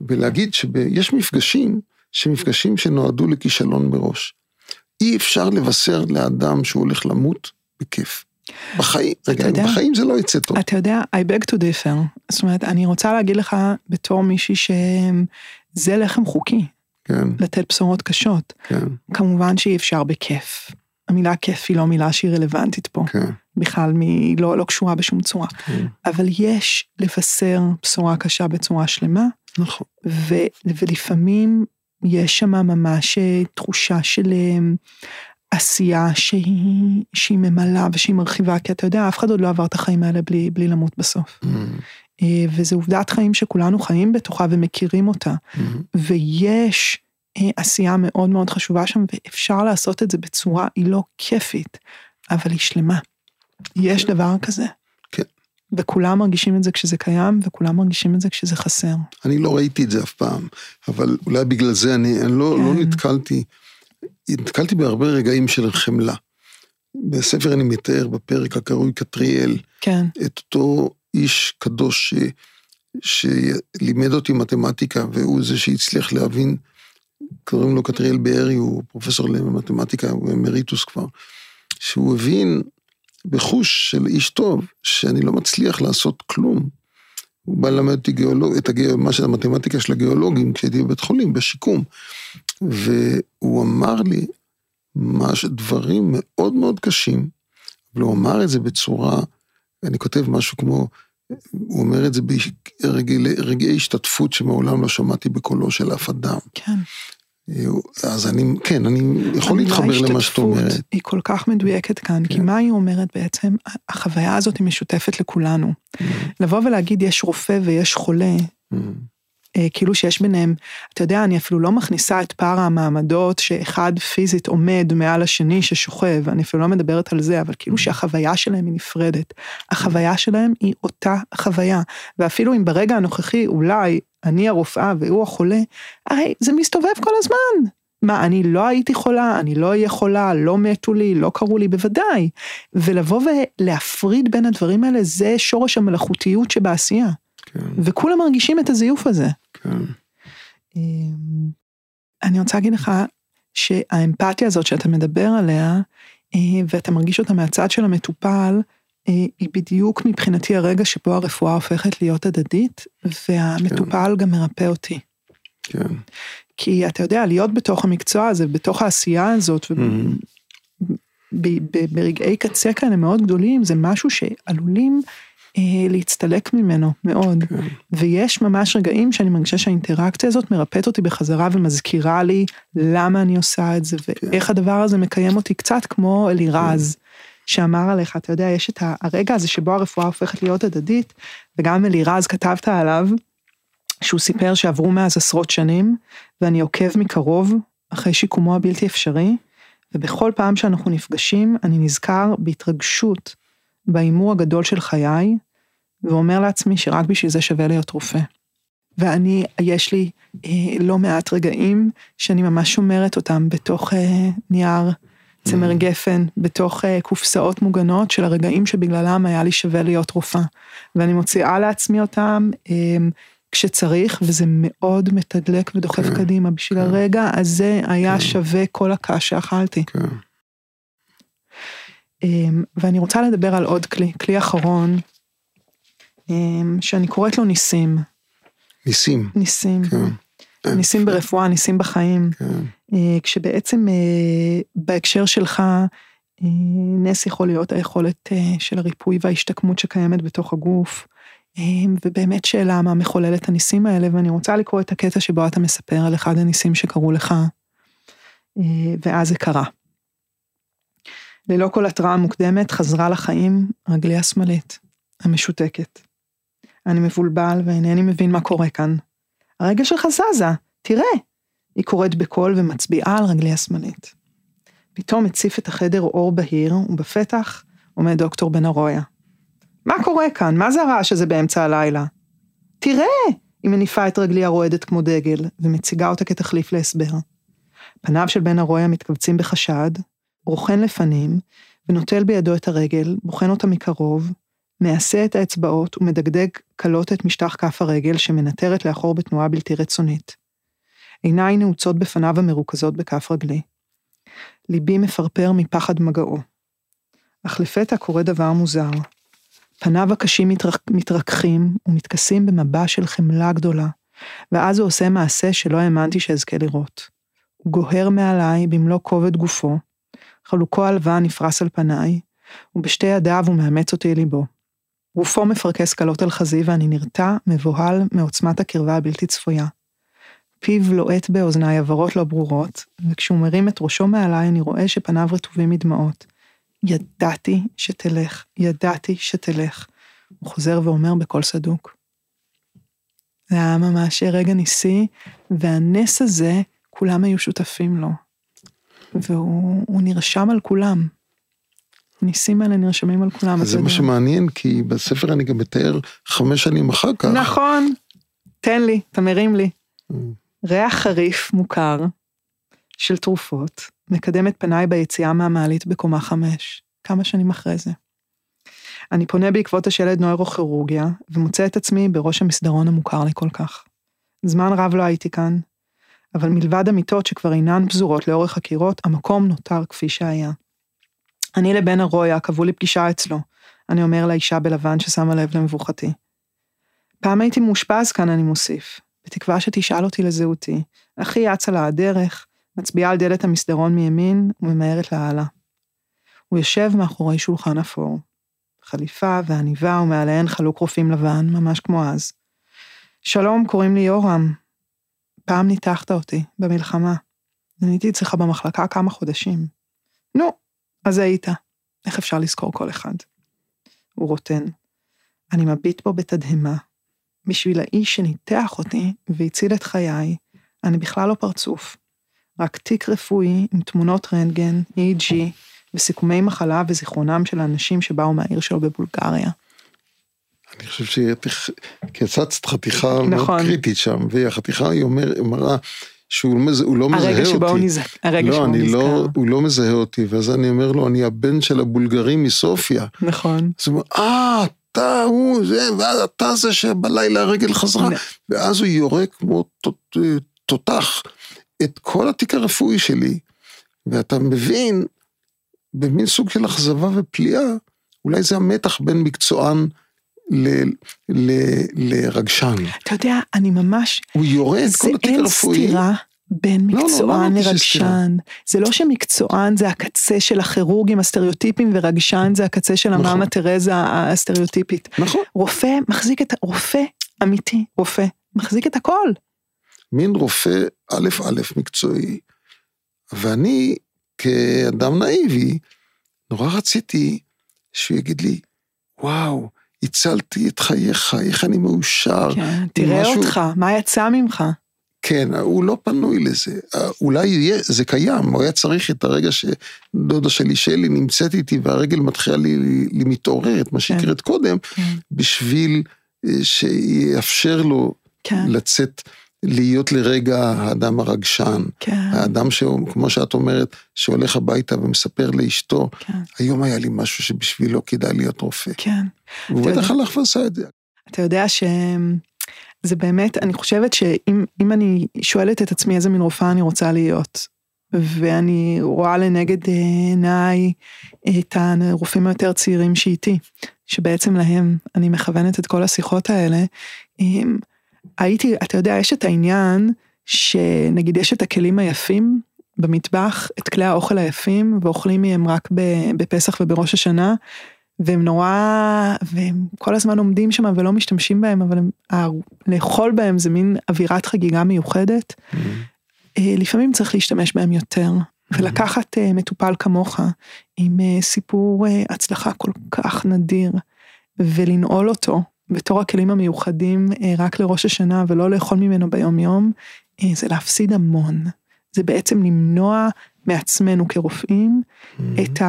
ולהגיד שיש מפגשים, שמפגשים שנועדו לכישלון מראש. אי אפשר לבשר לאדם שהוא הולך למות בכיף. בחיים, רגע, יודע, בחיים זה לא יצא טוב. אתה יודע, I beg to differ. זאת אומרת, אני רוצה להגיד לך בתור מישהי שזה לחם חוקי. כן. לתת בשורות קשות. כן. כמובן שאי אפשר בכיף. המילה כיף היא לא מילה שהיא רלוונטית פה. כן. בכלל, היא לא, לא קשורה בשום צורה. כן. אבל יש לבשר בשורה קשה בצורה שלמה. נכון. ו, ולפעמים יש שם ממש אה, תחושה של אה, עשייה שהיא, שהיא ממלאה ושהיא מרחיבה, כי אתה יודע, אף אחד עוד לא עבר את החיים האלה בלי, בלי למות בסוף. Mm. אה, וזו עובדת חיים שכולנו חיים בתוכה ומכירים אותה. Mm-hmm. ויש עשייה מאוד מאוד חשובה שם, ואפשר לעשות את זה בצורה, היא לא כיפית, אבל היא שלמה. יש דבר כזה. כן. וכולם מרגישים את זה כשזה קיים, וכולם מרגישים את זה כשזה חסר. אני לא ראיתי את זה אף פעם, אבל אולי בגלל זה אני, אני לא, לא כן. לא נתקלתי, נתקלתי בהרבה רגעים של חמלה. בספר אני מתאר בפרק הקרוי קטריאל, כן. את אותו איש קדוש ש, שלימד אותי מתמטיקה, והוא זה שהצליח להבין, קוראים לו קטריאל בארי, הוא פרופסור למתמטיקה, הוא אמריטוס כבר, שהוא הבין בחוש של איש טוב, שאני לא מצליח לעשות כלום. הוא בא ללמד אותי גיאולוג, את הגיאו, מה שזה המתמטיקה של הגיאולוגים, כשהייתי בבית חולים, בשיקום. והוא אמר לי מש, דברים מאוד מאוד קשים, אבל הוא אמר את זה בצורה, אני כותב משהו כמו, הוא אומר את זה ברגעי השתתפות שמעולם לא שמעתי בקולו של אף אדם. כן. אז אני, כן, אני יכול להתחבר למה שאת אומרת. היא כל כך מדויקת כאן, כן. כי מה היא אומרת בעצם? החוויה הזאת היא משותפת לכולנו. Mm-hmm. לבוא ולהגיד יש רופא ויש חולה, mm-hmm. אה, כאילו שיש ביניהם, אתה יודע, אני אפילו לא מכניסה את פער המעמדות שאחד פיזית עומד מעל השני ששוכב, אני אפילו לא מדברת על זה, אבל כאילו mm-hmm. שהחוויה שלהם היא נפרדת. החוויה שלהם היא אותה חוויה, ואפילו אם ברגע הנוכחי אולי אני הרופאה והוא החולה, הרי זה מסתובב כל הזמן. מה, אני לא הייתי חולה, אני לא אהיה חולה, לא מתו לי, לא קראו לי, בוודאי. ולבוא ולהפריד בין הדברים האלה, זה שורש המלאכותיות שבעשייה. כן. וכולם מרגישים את הזיוף הזה. כן. אמ, אני רוצה להגיד לך שהאמפתיה הזאת שאתה מדבר עליה, אה, ואתה מרגיש אותה מהצד של המטופל, היא בדיוק מבחינתי הרגע שבו הרפואה הופכת להיות הדדית, והמטופל כן. גם מרפא אותי. כן. כי אתה יודע, להיות בתוך המקצוע הזה, בתוך העשייה הזאת, mm-hmm. ברגעי קצה כאלה מאוד גדולים, זה משהו שעלולים אה, להצטלק ממנו מאוד. כן. ויש ממש רגעים שאני מרגישה שהאינטראקציה הזאת מרפאת אותי בחזרה ומזכירה לי למה אני עושה את זה, כן. ואיך הדבר הזה מקיים אותי קצת כמו אלירז. כן. שאמר עליך, אתה יודע, יש את הרגע הזה שבו הרפואה הופכת להיות הדדית, וגם אלירז כתבת עליו, שהוא סיפר שעברו מאז עשרות שנים, ואני עוקב מקרוב אחרי שיקומו הבלתי אפשרי, ובכל פעם שאנחנו נפגשים, אני נזכר בהתרגשות בהימור הגדול של חיי, ואומר לעצמי שרק בשביל זה שווה להיות רופא. ואני, יש לי אה, לא מעט רגעים שאני ממש שומרת אותם בתוך אה, נייר צמר גפן בתוך uh, קופסאות מוגנות של הרגעים שבגללם היה לי שווה להיות רופאה. ואני מוציאה לעצמי אותם um, כשצריך, וזה מאוד מתדלק ודוחף כן, קדימה. בשביל כן. הרגע הזה היה כן. שווה כל הקש שאכלתי. כן. Um, ואני רוצה לדבר על עוד כלי, כלי אחרון, um, שאני קוראת לו ניסים. ניסים. ניסים. כן. ניסים ברפואה, ניסים בחיים. כן. אה, כשבעצם אה, בהקשר שלך, אה, נס יכול להיות היכולת של הריפוי וההשתקמות שקיימת בתוך הגוף. ובאמת שאלה מה מחולל את הניסים האלה, ואני רוצה לקרוא את הקטע שבו אתה מספר על אחד הניסים שקרו לך, ואז זה קרה. ללא כל התראה מוקדמת חזרה לחיים רגלי השמאלית, המשותקת. אני מבולבל ואינני מבין מה קורה כאן. הרגל שלך זזה, תראה. היא קוראת בקול ומצביעה על רגלי השמאלית. פתאום הציף את החדר אור בהיר, ובפתח עומד דוקטור בן ארויה. מה קורה כאן? מה זה הרעש הזה באמצע הלילה? תראה! היא מניפה את רגלי הרועדת כמו דגל, ומציגה אותה כתחליף להסבר. פניו של בן ארויה מתכווצים בחשד, רוכן לפנים, ונוטל בידו את הרגל, בוחן אותה מקרוב, מעשה את האצבעות ומדגדג קלות את משטח כף הרגל שמנטרת לאחור בתנועה בלתי רצונית. עיניי נעוצות בפניו המרוכזות בכף רגלי. ליבי מפרפר מפחד מגעו. אך לפתע קורה דבר מוזר. פניו הקשים מתרק... מתרככים ומתכסים במבע של חמלה גדולה, ואז הוא עושה מעשה שלא האמנתי שאזכה לראות. הוא גוהר מעליי במלוא כובד גופו, חלוקו הלבן נפרס על פניי, ובשתי ידיו הוא מאמץ אותי ליבו. גופו מפרכס קלות על חזי ואני נרתע, מבוהל מעוצמת הקרבה הבלתי צפויה. פיו לוהט באוזניי עברות לא ברורות, וכשהוא מרים את ראשו מעליי אני רואה שפניו רטובים מדמעות. ידעתי שתלך, ידעתי שתלך. הוא חוזר ואומר בקול סדוק. זה היה ממש רגע ניסי, והנס הזה, כולם היו שותפים לו. והוא נרשם על כולם. הניסים האלה נרשמים על כולם. זה מה שמעניין, כי בספר אני גם מתאר חמש שנים אחר כך. נכון, תן לי, אתה מרים לי. Mm. ריח חריף מוכר של תרופות מקדם את פניי ביציאה מהמעלית בקומה חמש, כמה שנים אחרי זה. אני פונה בעקבות השלד נוירוכירורגיה, ומוצא את עצמי בראש המסדרון המוכר לי כל כך. זמן רב לא הייתי כאן, אבל מלבד המיטות שכבר אינן פזורות לאורך הקירות, המקום נותר כפי שהיה. אני לבן הרויה, קבעו לי פגישה אצלו, אני אומר לאישה בלבן ששמה לב למבוכתי. פעם הייתי מאושפז כאן, אני מוסיף, בתקווה שתשאל אותי לזהותי. אחי אצה לה הדרך, מצביעה על דלת המסדרון מימין וממהרת להלאה. הוא יושב מאחורי שולחן אפור. חליפה ועניבה ומעליהן חלוק רופאים לבן, ממש כמו אז. שלום, קוראים לי יורם. פעם ניתחת אותי, במלחמה. הייתי אצלך במחלקה כמה חודשים. נו, אז היית. איך אפשר לזכור כל אחד? הוא רוטן. אני מביט בו בתדהמה. בשביל האיש שניתח אותי והציל את חיי, אני בכלל לא פרצוף. רק תיק רפואי עם תמונות רנטגן, EEG, וסיכומי מחלה וזיכרונם של האנשים שבאו מהעיר שלו בבולגריה. אני חושב שקיצצת חתיכה נכון. מאוד קריטית שם, והחתיכה היא אומר, מראה שהוא לא, לא מזהה אותי. הרגע שבו הוא נזכר. הרגע לא, שבו הוא לא. הוא לא מזהה אותי, ואז אני אומר לו, אני הבן של הבולגרים מסופיה. נכון. אז הוא אומר, אה, אתה הוא זה, ואז אתה זה שבלילה הרגל חזרה. ואז הוא יורק כמו תותח את כל התיק הרפואי שלי, ואתה מבין, במין סוג של אכזבה ופליאה, אולי זה המתח בין מקצוען ל, ל, לרגשן. אתה יודע, אני ממש... הוא יורד כל התיק הרפואי. זה אין סתירה בין מקצוען לא, לא, לא לרגשן. זה לא שמקצוען זה הקצה של הכירורגים הסטריאוטיפיים ורגשן זה הקצה של נכון. המאמה תרזה הסטריאוטיפית. נכון. רופא מחזיק את, רופא אמיתי, רופא, מחזיק את הכל. מין רופא א' א' מקצועי. ואני, כאדם נאיבי, נורא רציתי שהוא יגיד לי, וואו, הצלתי את חייך, איך אני מאושר. כן, תראה משהו... אותך, מה יצא ממך? כן, הוא לא פנוי לזה. אולי יהיה, זה קיים, הוא היה צריך את הרגע שדודה שלי שלי נמצאת איתי והרגל מתחילה לי, לי מתעוררת, מה שהקראת כן. קודם, כן. בשביל אה, שיאפשר לו כן. לצאת להיות לרגע האדם הרגשן. כן. האדם שהוא, כמו שאת אומרת, שהולך הביתה ומספר לאשתו, כן. היום היה לי משהו שבשבילו כדאי להיות רופא. כן. והוא בטח הלך ועשה את זה. אתה יודע שזה באמת, אני חושבת שאם אם אני שואלת את עצמי איזה מין רופאה אני רוצה להיות, ואני רואה לנגד עיניי את הרופאים היותר צעירים שאיתי, שבעצם להם אני מכוונת את כל השיחות האלה, הייתי, אתה יודע, יש את העניין שנגיד יש את הכלים היפים במטבח, את כלי האוכל היפים, ואוכלים מהם רק בפסח ובראש השנה, והם נורא, והם כל הזמן עומדים שם ולא משתמשים בהם, אבל הם, ה- לאכול בהם זה מין אווירת חגיגה מיוחדת. אה, לפעמים צריך להשתמש בהם יותר, ולקחת אה, מטופל כמוך עם אה, סיפור אה, הצלחה כל כך נדיר, ולנעול אותו בתור הכלים המיוחדים אה, רק לראש השנה ולא לאכול ממנו ביום יום, אה, זה להפסיד המון. זה בעצם למנוע מעצמנו כרופאים את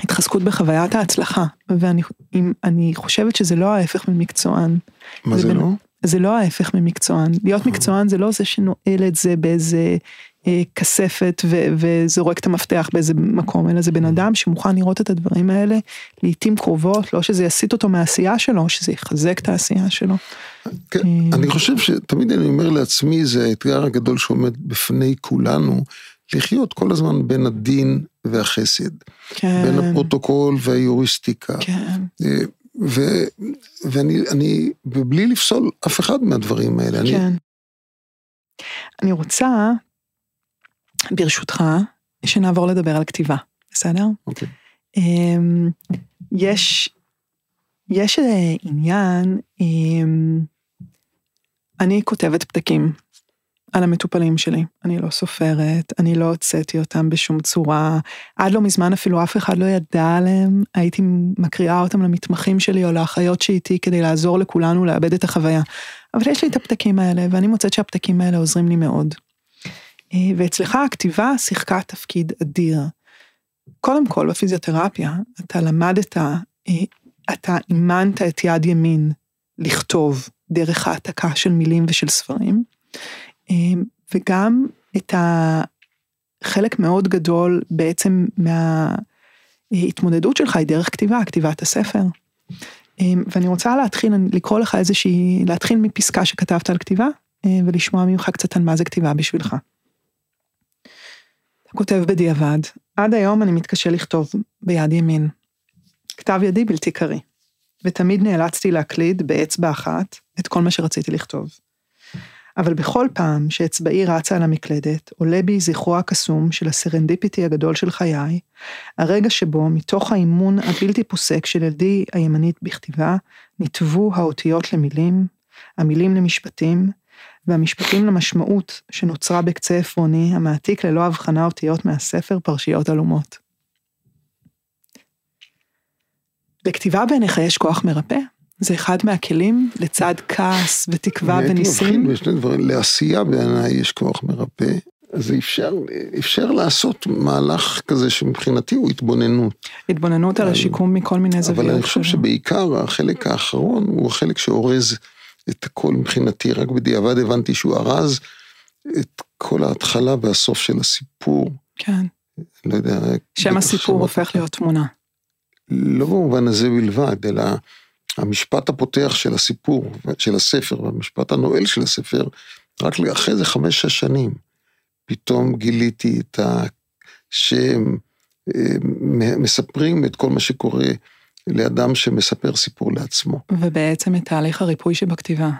ההתחזקות בחוויית ההצלחה, ואני אם- אני חושבת שזה לא ההפך ממקצוען. מה זה זה לא? זה לא ההפך ממקצוען. להיות מקצוען זה לא זה שנועל את זה באיזה אה, כספת ו- וזורק את המפתח באיזה מקום, אלא זה בן אדם שמוכן לראות את הדברים האלה לעיתים קרובות, לא שזה יסיט אותו מהעשייה שלו, שזה יחזק את העשייה שלו. כן, אה, אני חושב שתמיד אני אומר לעצמי, זה האתגר הגדול שעומד בפני כולנו, לחיות כל הזמן בין הדין והחסד, כן, בין הפרוטוקול והיוריסטיקה. כן, אה, ו, ואני, אני, ובלי לפסול אף אחד מהדברים האלה. אני, כן. אני רוצה, ברשותך, שנעבור לדבר על כתיבה, בסדר? אוקיי. אמ, יש, יש אה, עניין, אמ, אני כותבת פתקים על המטופלים שלי, אני לא סופרת, אני לא הוצאתי אותם בשום צורה, עד לא מזמן אפילו אף אחד לא ידע עליהם, הייתי מקריאה אותם למתמחים שלי או לאחיות שאיתי כדי לעזור לכולנו לאבד את החוויה. אבל יש לי את הפתקים האלה, ואני מוצאת שהפתקים האלה עוזרים לי מאוד. אה, ואצלך הכתיבה שיחקה תפקיד אדיר. קודם כל בפיזיותרפיה אתה למדת, אה, אתה אימנת את יד ימין לכתוב דרך העתקה של מילים ושל ספרים, וגם את החלק מאוד גדול בעצם מההתמודדות שלך היא דרך כתיבה, כתיבת הספר. אה, ואני רוצה להתחיל, לקרוא לך איזושהי, להתחיל מפסקה שכתבת על כתיבה, אה, ולשמוע ממך קצת על מה זה כתיבה בשבילך. אתה כותב בדיעבד, עד היום אני מתקשה לכתוב ביד ימין. כתב ידי בלתי קריא, ותמיד נאלצתי להקליד באצבע אחת את כל מה שרציתי לכתוב. אבל בכל פעם שאצבעי רצה על המקלדת, עולה בי זכרו הקסום של הסרנדיפיטי הגדול של חיי, הרגע שבו מתוך האימון הבלתי פוסק של ידי הימנית בכתיבה, נתבו האותיות למילים, המילים למשפטים, והמשפטים למשמעות שנוצרה בקצה עפרוני המעתיק ללא הבחנה אותיות מהספר פרשיות עלומות. לכתיבה בעיניך יש כוח מרפא? זה אחד מהכלים לצד כעס ותקווה אני הייתי וניסים? מבחין בשני דברים, לעשייה בעיניי יש כוח מרפא, אז אפשר, אפשר לעשות מהלך כזה שמבחינתי הוא התבוננות. התבוננות על השיקום מכל מיני זוויות. אבל אני חושב. שבעיקר החלק האחרון הוא החלק שאורז את הכל מבחינתי, רק בדיעבד הבנתי שהוא ארז את כל ההתחלה והסוף של הסיפור. כן, לא יודע. שם הסיפור. הופך להיות תמונה. לא במובן הזה בלבד, אלא המשפט הפותח של הסיפור, של הספר, והמשפט הנועל של הספר, רק אחרי זה חמש-שש שנים, פתאום גיליתי את ה... שהם אה, מספרים את כל מה שקורה לאדם שמספר סיפור לעצמו. ובעצם את תהליך הריפוי שבכתיבה.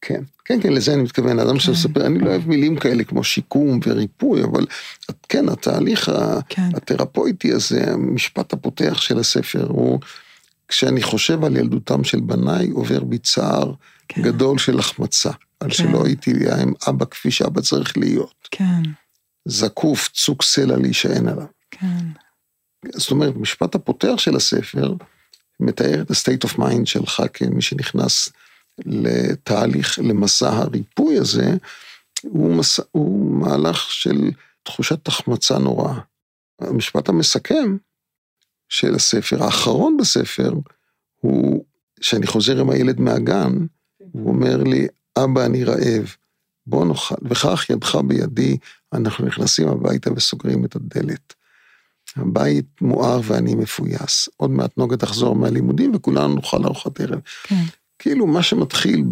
כן, כן, כן, לזה אני מתכוון, אדם שמספר, אני לא אוהב מילים כאלה כמו שיקום וריפוי, אבל כן, התהליך כן, התרפויטי הזה, המשפט הפותח של הספר, הוא, כשאני חושב על ילדותם של בניי, עובר בי צער כן, גדול של החמצה, על כן. שלא הייתי עם אבא כפי שאבא צריך להיות. כן, זקוף, צוק סלע להישען עליו. כן, זאת אומרת, המשפט הפותח של הספר מתאר את ה-state of mind שלך כמי שנכנס לתהליך, למסע הריפוי הזה, הוא, מסע, הוא מהלך של תחושת החמצה נוראה. המשפט המסכם של הספר, האחרון בספר, הוא שאני חוזר עם הילד מהגן, הוא אומר לי, אבא, אני רעב, בוא נאכל, וכך ידך בידי, אנחנו נכנסים הביתה וסוגרים את הדלת. הבית מואר ואני מפויס. עוד מעט נוגה תחזור מהלימודים וכולנו נאכל ארוחת ערב. כן. כאילו מה שמתחיל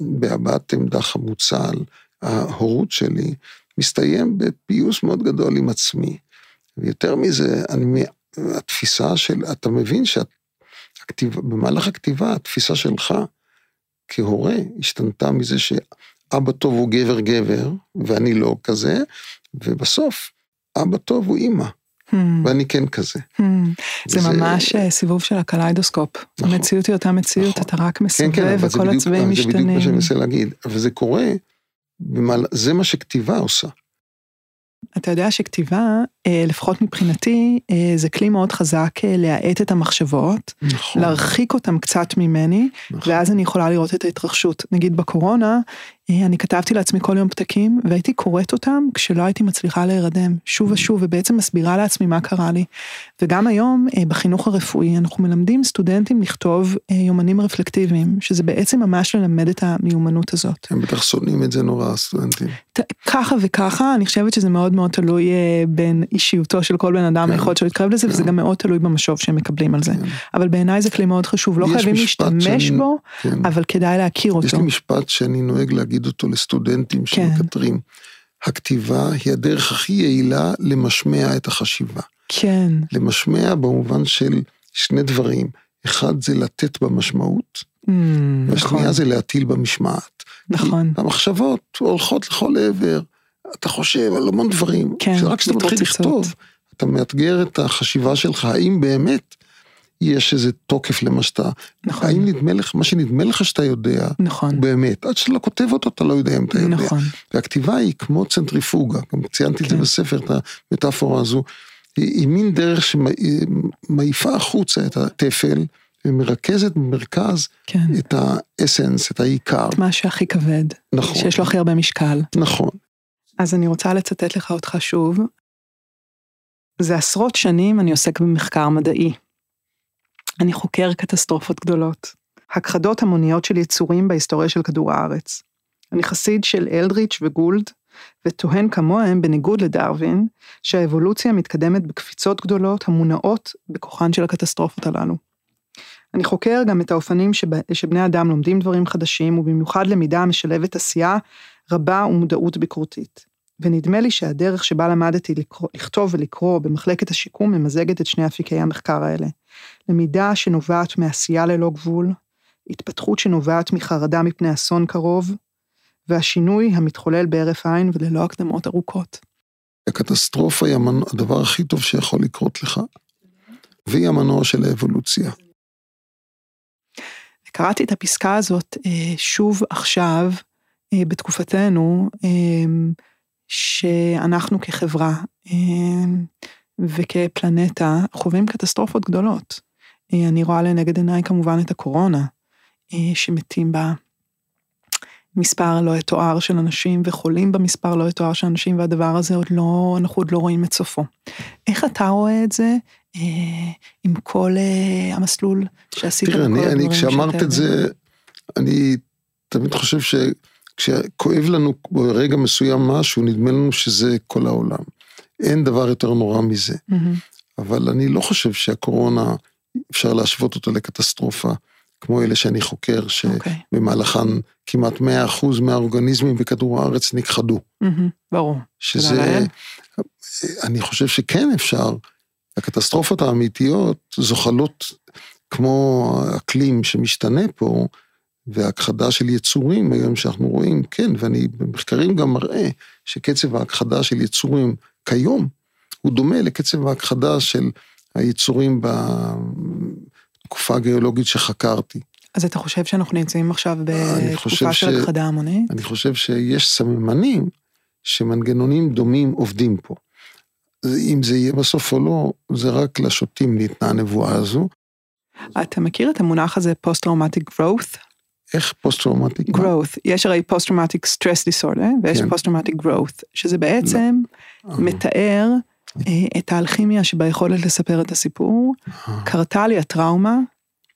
בהבעת עמדה חמוצה על ההורות שלי, מסתיים בפיוס מאוד גדול עם עצמי. ויותר מזה, אני, התפיסה של, אתה מבין שבמהלך הכתיבה, התפיסה שלך כהורה השתנתה מזה שאבא טוב הוא גבר גבר, ואני לא כזה, ובסוף, אבא טוב הוא אימא. Hmm. ואני כן כזה. Hmm. זה וזה... ממש אה, סיבוב של הקליידוסקופ. נכון. המציאות היא אותה מציאות, נכון. אתה רק מסובב כן, כן, וכל הצבעים משתנים. זה בדיוק מה שאני מנסה להגיד, וזה קורה, זה מה שכתיבה עושה. אתה יודע שכתיבה, אה, לפחות מבחינתי, אה, זה כלי מאוד חזק אה, להאט את המחשבות, נכון. להרחיק אותם קצת ממני, נכון. ואז אני יכולה לראות את ההתרחשות. נגיד בקורונה, אני כתבתי לעצמי כל יום פתקים, והייתי קוראת אותם כשלא הייתי מצליחה להירדם, שוב ושוב, ובעצם מסבירה לעצמי מה קרה לי. וגם היום, בחינוך הרפואי, אנחנו מלמדים סטודנטים לכתוב יומנים רפלקטיביים, שזה בעצם ממש ללמד את המיומנות הזאת. הם בטח שונאים את זה נורא, הסטודנטים. ככה וככה, אני חושבת שזה מאוד מאוד תלוי בין אישיותו של כל בן אדם, כן. היכולת שלו להתקרב לזה, וזה כן. גם מאוד תלוי במשוב שהם מקבלים על זה. כן. אבל בעיניי זה כלי מאוד חשוב, לא חייבים להשתמש בו, אבל כדאי להכיר אותו. יש לי משפט שאני נוהג להגיד אותו לסטודנטים שמקטרים. הכתיבה היא הדרך הכי יעילה למשמע את החשיבה. כן. למשמע במובן של שני דברים. אחד זה לתת במשמעות, mm, והשנייה נכון. זה להטיל במשמעת. נכון. המחשבות הולכות לכל עבר. אתה חושב על המון דברים. כן, רק כשאתה מתחיל לכתוב, אתה מאתגר את החשיבה שלך, האם באמת יש איזה תוקף למה שאתה... נכון. האם נדמה לך, מה שנדמה לך שאתה יודע, נכון. באמת, עד שאתה לא כותב אותו, אתה לא יודע אם אתה יודע. נכון. והכתיבה היא כמו צנטריפוגה, גם ציינתי כן. את זה כן. בספר, את המטאפורה הזו. היא, היא מין דרך שמעיפה החוצה את הטפל. ומרכזת במרכז כן. את האסנס, את העיקר. את מה שהכי כבד. נכון. שיש לו הכי הרבה משקל. נכון. אז אני רוצה לצטט לך אותך שוב. זה עשרות שנים אני עוסק במחקר מדעי. אני חוקר קטסטרופות גדולות, הכחדות המוניות של יצורים בהיסטוריה של כדור הארץ. אני חסיד של אלדריץ' וגולד, וטוען כמוהם, בניגוד לדרווין, שהאבולוציה מתקדמת בקפיצות גדולות המונעות בכוחן של הקטסטרופות הללו. אני חוקר גם את האופנים שב, שבני אדם לומדים דברים חדשים, ובמיוחד למידה המשלבת עשייה רבה ומודעות ביקורתית. ונדמה לי שהדרך שבה למדתי לקרוא, לכתוב ולקרוא במחלקת השיקום ממזגת את שני אפיקי המחקר האלה. למידה שנובעת מעשייה ללא גבול, התפתחות שנובעת מחרדה מפני אסון קרוב, והשינוי המתחולל בהרף עין וללא הקדמות ארוכות. הקטסטרופה היא הדבר הכי טוב שיכול לקרות לך, והיא המנוע של האבולוציה. קראתי את הפסקה הזאת אה, שוב עכשיו, אה, בתקופתנו, אה, שאנחנו כחברה וכפלנטה חווים קטסטרופות גדולות. אני רואה לנגד עיניי כמובן את הקורונה, שמתים בה מספר לא יתואר של אנשים וחולים במספר לא יתואר של אנשים והדבר הזה עוד לא, אנחנו עוד לא רואים את סופו. איך אתה רואה את זה אה, עם כל אה, המסלול שעשית? תראה, אני, אני כשאמרת את זה, אני תמיד חושב שכשכואב לנו ברגע מסוים משהו, נדמה לנו שזה כל העולם. אין דבר יותר נורא מזה. Mm-hmm. אבל אני לא חושב שהקורונה, אפשר להשוות אותה לקטסטרופה. כמו אלה שאני חוקר, אוקיי. שבמהלכן okay. כמעט 100% מהאורגניזמים בכדור הארץ נכחדו. Mm-hmm, ברור. שזה, אני חושב שכן אפשר, הקטסטרופות האמיתיות זוחלות כמו אקלים שמשתנה פה, והכחדה של יצורים היום שאנחנו רואים, כן, ואני במחקרים גם מראה שקצב ההכחדה של יצורים כיום, הוא דומה לקצב ההכחדה של היצורים בתקופה הגיאולוגית שחקרתי. אז אתה חושב שאנחנו נמצאים עכשיו בתקופה של הכחדה המונית? אני חושב שיש סממנים שמנגנונים דומים עובדים פה. אם זה יהיה בסוף או לא, זה רק לשוטים ניתנה הנבואה הזו. אתה מכיר את המונח הזה post-traumatic growth? איך post-traumatic? growth. יש הרי post-traumatic stress disorder ויש כן. post-traumatic growth, שזה בעצם לא. מתאר אה, את האלכימיה שביכולת לספר את הסיפור. קרתה לי הטראומה,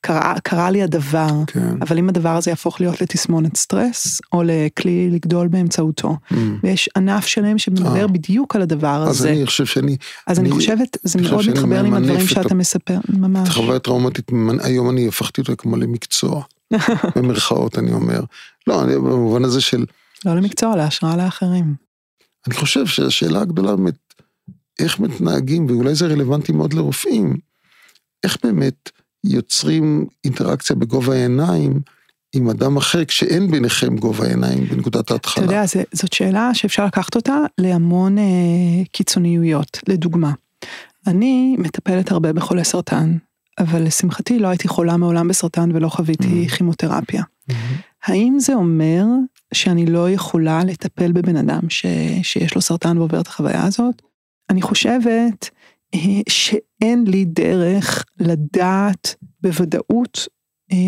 קרה, קרה לי הדבר, כן. אבל אם הדבר הזה יהפוך להיות לתסמונת סטרס, או לכלי לגדול באמצעותו, Mm. ויש ענף שלם שמדבר אה. בדיוק על הדבר אז הזה. אני חושב שאני, אז אני אני- חושבת, זה אני מאוד מתחבר לי עם הדברים את שאתה מספר, ממש. חוויה טראומטית, היום אני הפכתי אותה כמו למקצוע, *laughs* במרכאות אני אומר. לא, אני, במובן הזה של, לא למקצוע, להשראה לאחרים. אני חושב שהשאלה הגדולה באמת, איך מתנהגים, ואולי זה רלוונטי מאוד לרופאים, איך באמת יוצרים אינטראקציה בגובה העיניים עם אדם אחר, כשאין ביניכם גובה העיניים בנקודת אתה ההתחלה. יודע, זה, זאת שאלה שאפשר לקחת אותה להמון אה, קיצוניויות. לדוגמה, אני מטפלת הרבה בחולי סרטן, אבל לשמחתי לא הייתי חולה מעולם בסרטן ולא חוויתי Mm. כימותרפיה. Mhm. האם זה אומר שאני לא יכולה לטפל בבן אדם ש, שיש לו סרטן ועובר את החוויה הזאת? אני חושבת אה, שאין לי דרך לדעת בוודאות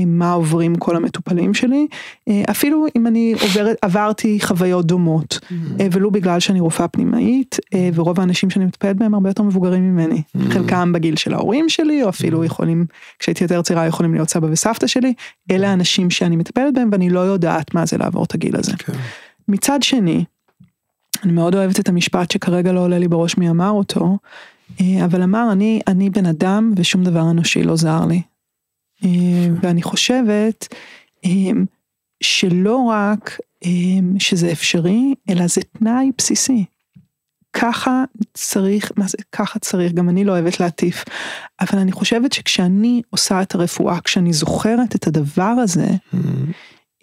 מה עוברים כל המטופלים שלי, אה, אפילו אם אני עוברת, עברתי חוויות דומות, אה, ולו בגלל שאני רופאה פנימאית, אה, ורוב האנשים שאני מטפלת בהם הרבה יותר מבוגרים ממני. Mm. חלקם בגיל של ההורים שלי, או אפילו יכולים, כשהייתי יותר צעירה יכולים להיות סבא וסבתא שלי, אלה האנשים שאני מטפלת בהם ואני לא יודעת מה זה לעבור את הגיל הזה. כן. מצד שני, אני מאוד אוהבת את המשפט שכרגע לא עולה לי בראש מי אמר אותו, אה, אבל אמר אני, אני בן אדם ושום דבר אנושי לא זר לי. אה, ואני חושבת אה, שלא רק אה, שזה אפשרי, אלא זה תנאי בסיסי. ככה צריך, מה זה ככה צריך, גם אני לא אוהבת להטיף, אבל אני חושבת שכשאני עושה את הרפואה, כשאני זוכרת את הדבר הזה, Mhm.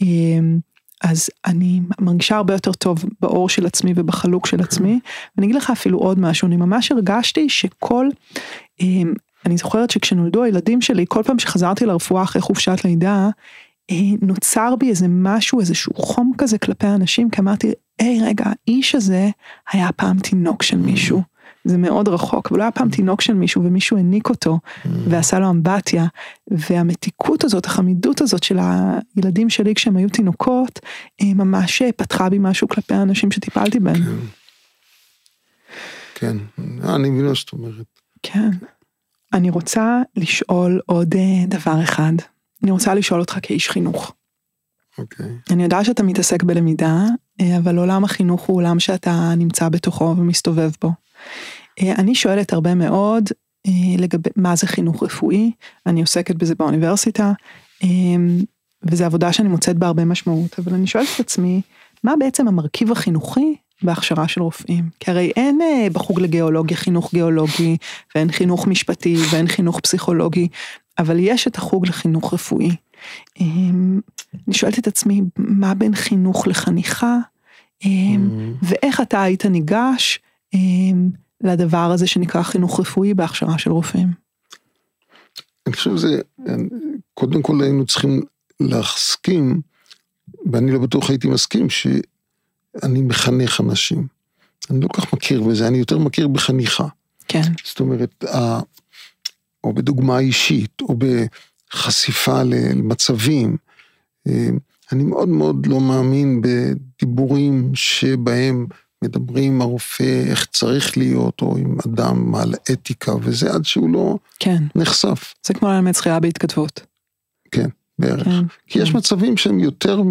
אמ, אז אני מרגישה הרבה יותר טוב באור של עצמי ובחלוק של עצמי. ואני אגיד לך אפילו עוד משהו, אני ממש הרגשתי שכל, אני זוכרת שכשנולדו הילדים שלי, כל פעם שחזרתי לרפואה אחרי חופשת לידה, אה, נוצר בי איזה משהו, איזשהו חום כזה כלפי האנשים, כי אמרתי, היי רגע, האיש הזה היה פעם תינוק של מישהו. זה מאוד רחוק, אבל הוא היה פעם תינוק של מישהו ומישהו העניק אותו ועשה לו אמבטיה, והמתיקות הזאת, החמידות הזאת של הילדים שלי כשהם היו תינוקות, אה, ממש פתחה בי משהו כלפי האנשים שטיפלתי בהם. כן, אה, אני מבין מה שאת אומרת. כן. אני רוצה לשאול עוד אה, דבר אחד. אני רוצה לשאול אותך כאיש חינוך. אוקיי. אני יודעת שאתה מתעסק בלמידה, אה, אבל עולם החינוך הוא עולם שאתה נמצא בתוכו ומסתובב בו. אה, אני שואלת הרבה מאוד לגבי מה זה חינוך רפואי, אני עוסקת בזה באוניברסיטה, וזו עבודה שאני מוצאת בה הרבה משמעות, אבל אני שואלת את עצמי, מה בעצם המרכיב החינוכי בהכשרה של רופאים? כי הרי אין אה, בחוג לגיאולוגיה חינוך גיאולוגי, ואין חינוך משפטי, ואין חינוך פסיכולוגי, אבל יש את החוג לחינוך רפואי. אה, אני שואלת את עצמי, מה בין חינוך לחניכה, אה, Mhm. ואיך אתה היית ניגש אה, לדבר הזה שנקרא חינוך רפואי בהכשרה של רופאים. אני חושב שזה, קודם כל היינו צריכים להסכים, ואני לא בטוח הייתי מסכים, שאני מחנך אנשים. אני לא כל כך מכיר בזה, אני יותר מכיר בחניכה. כן, זאת אומרת, או בדוגמה אישית, או בחשיפה למצבים. אה, אני מאוד מאוד לא מאמין בדיבורים שבהם מדברים עם הרופא איך צריך להיות, או עם אדם על אתיקה וזה, עד שהוא לא כן, נחשף. זה כמו ללמד שחייה בהתכתבות. כן, בערך. כן, כי יש כן. מצבים שהם יותר, מ,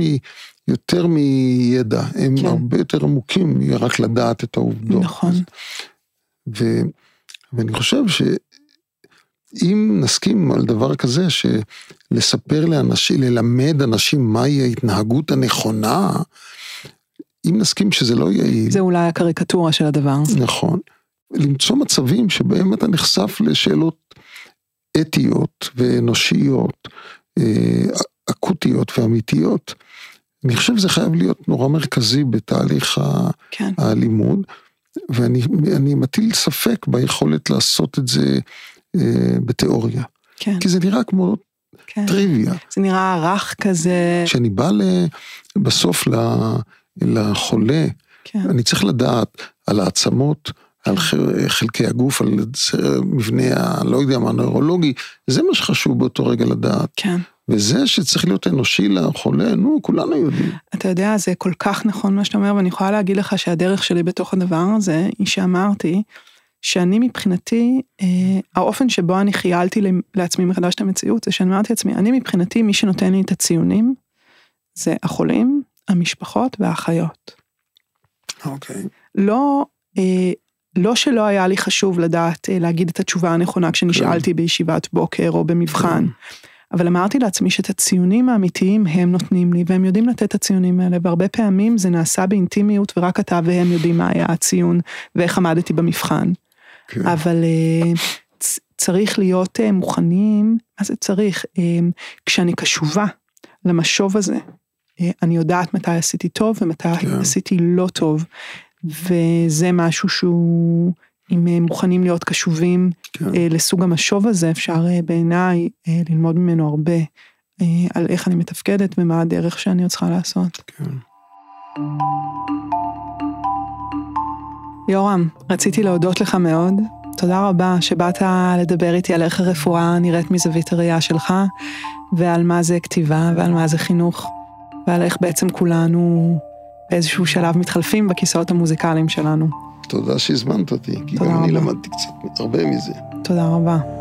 יותר מידע, הם כן. הרבה יותר עמוקים מרק לדעת את העובדות. נכון. ו, ואני חושב שאם נסכים על דבר כזה, שלספר לאנשים, ללמד אנשים מהי ההתנהגות הנכונה, אם נסכים שזה לא יעיל, זה אולי הקריקטורה של הדבר. נכון, למצוא מצבים שבהם אתה נחשף לשאלות אתיות ואנושיות, אה, אקוטיות ואמיתיות. אני חושב שזה חייב להיות נורא מרכזי בתהליך כן, הלימוד, ואני אני מטיל ספק ביכולת לעשות את זה אה, בתיאוריה. כן, כי זה נראה כמו כן. טריוויה. זה נראה רך כזה. כשאני בא ל- בסוף ל- לחולה, כן, אני צריך לדעת על העצמות, על ח- חלקי הגוף, על מבנה הלא יודע מה, נוירולוגי, זה מה שחשוב באותו רגע לדעת. כן. וזה שצריך להיות אנושי לחולה, נו, כולנו יודעים. אתה יודע, זה כל כך נכון מה שאתה אומר, ואני יכולה להגיד לך שהדרך שלי בתוך הדבר הזה, היא שאמרתי, שאני מבחינתי, אה, האופן שבו אני חיילתי לעצמי מחדש את המציאות, זה שאני אמרתי לעצמי, אני מבחינתי, מי שנותן לי את הציונים, זה החולים, המשפחות והאחיות. אוקיי. לא, אה, לא שלא היה לי חשוב לדעת אה, להגיד את התשובה הנכונה כשנשאלתי כן. בישיבת בוקר או במבחן. כן. אבל אמרתי לעצמי שאת הציונים האמיתיים הם נותנים לי, והם יודעים לתת את הציונים האלה, והרבה פעמים זה נעשה באינטימיות, ורק אתה והם יודעים מה היה הציון, ואיך עמדתי במבחן. כן. אבל אה, צריך להיות אה, מוכנים, מה זה צריך? אה, כשאני קשובה למשוב הזה, אני יודעת מתי עשיתי טוב ומתי כן. עשיתי לא טוב, וזה משהו שהוא... אם מוכנים להיות קשובים כן. לסוג המשוב הזה, אפשר בעיניי ללמוד ממנו הרבה על איך אני מתפקדת ומה הדרך שאני עוד צריכה לעשות. כן. יורם, רציתי להודות לך מאוד. תודה רבה שבאת לדבר איתי על איך הרפואה נראית מזווית הראייה שלך, ועל מה זה כתיבה ועל מה זה חינוך, ועל איך בעצם כולנו באיזשהו שלב מתחלפים בכיסאות המוזיקליים שלנו. תודה שהזמנת אותי, כי גם רבה. אני למדתי קצת הרבה מזה. תודה רבה.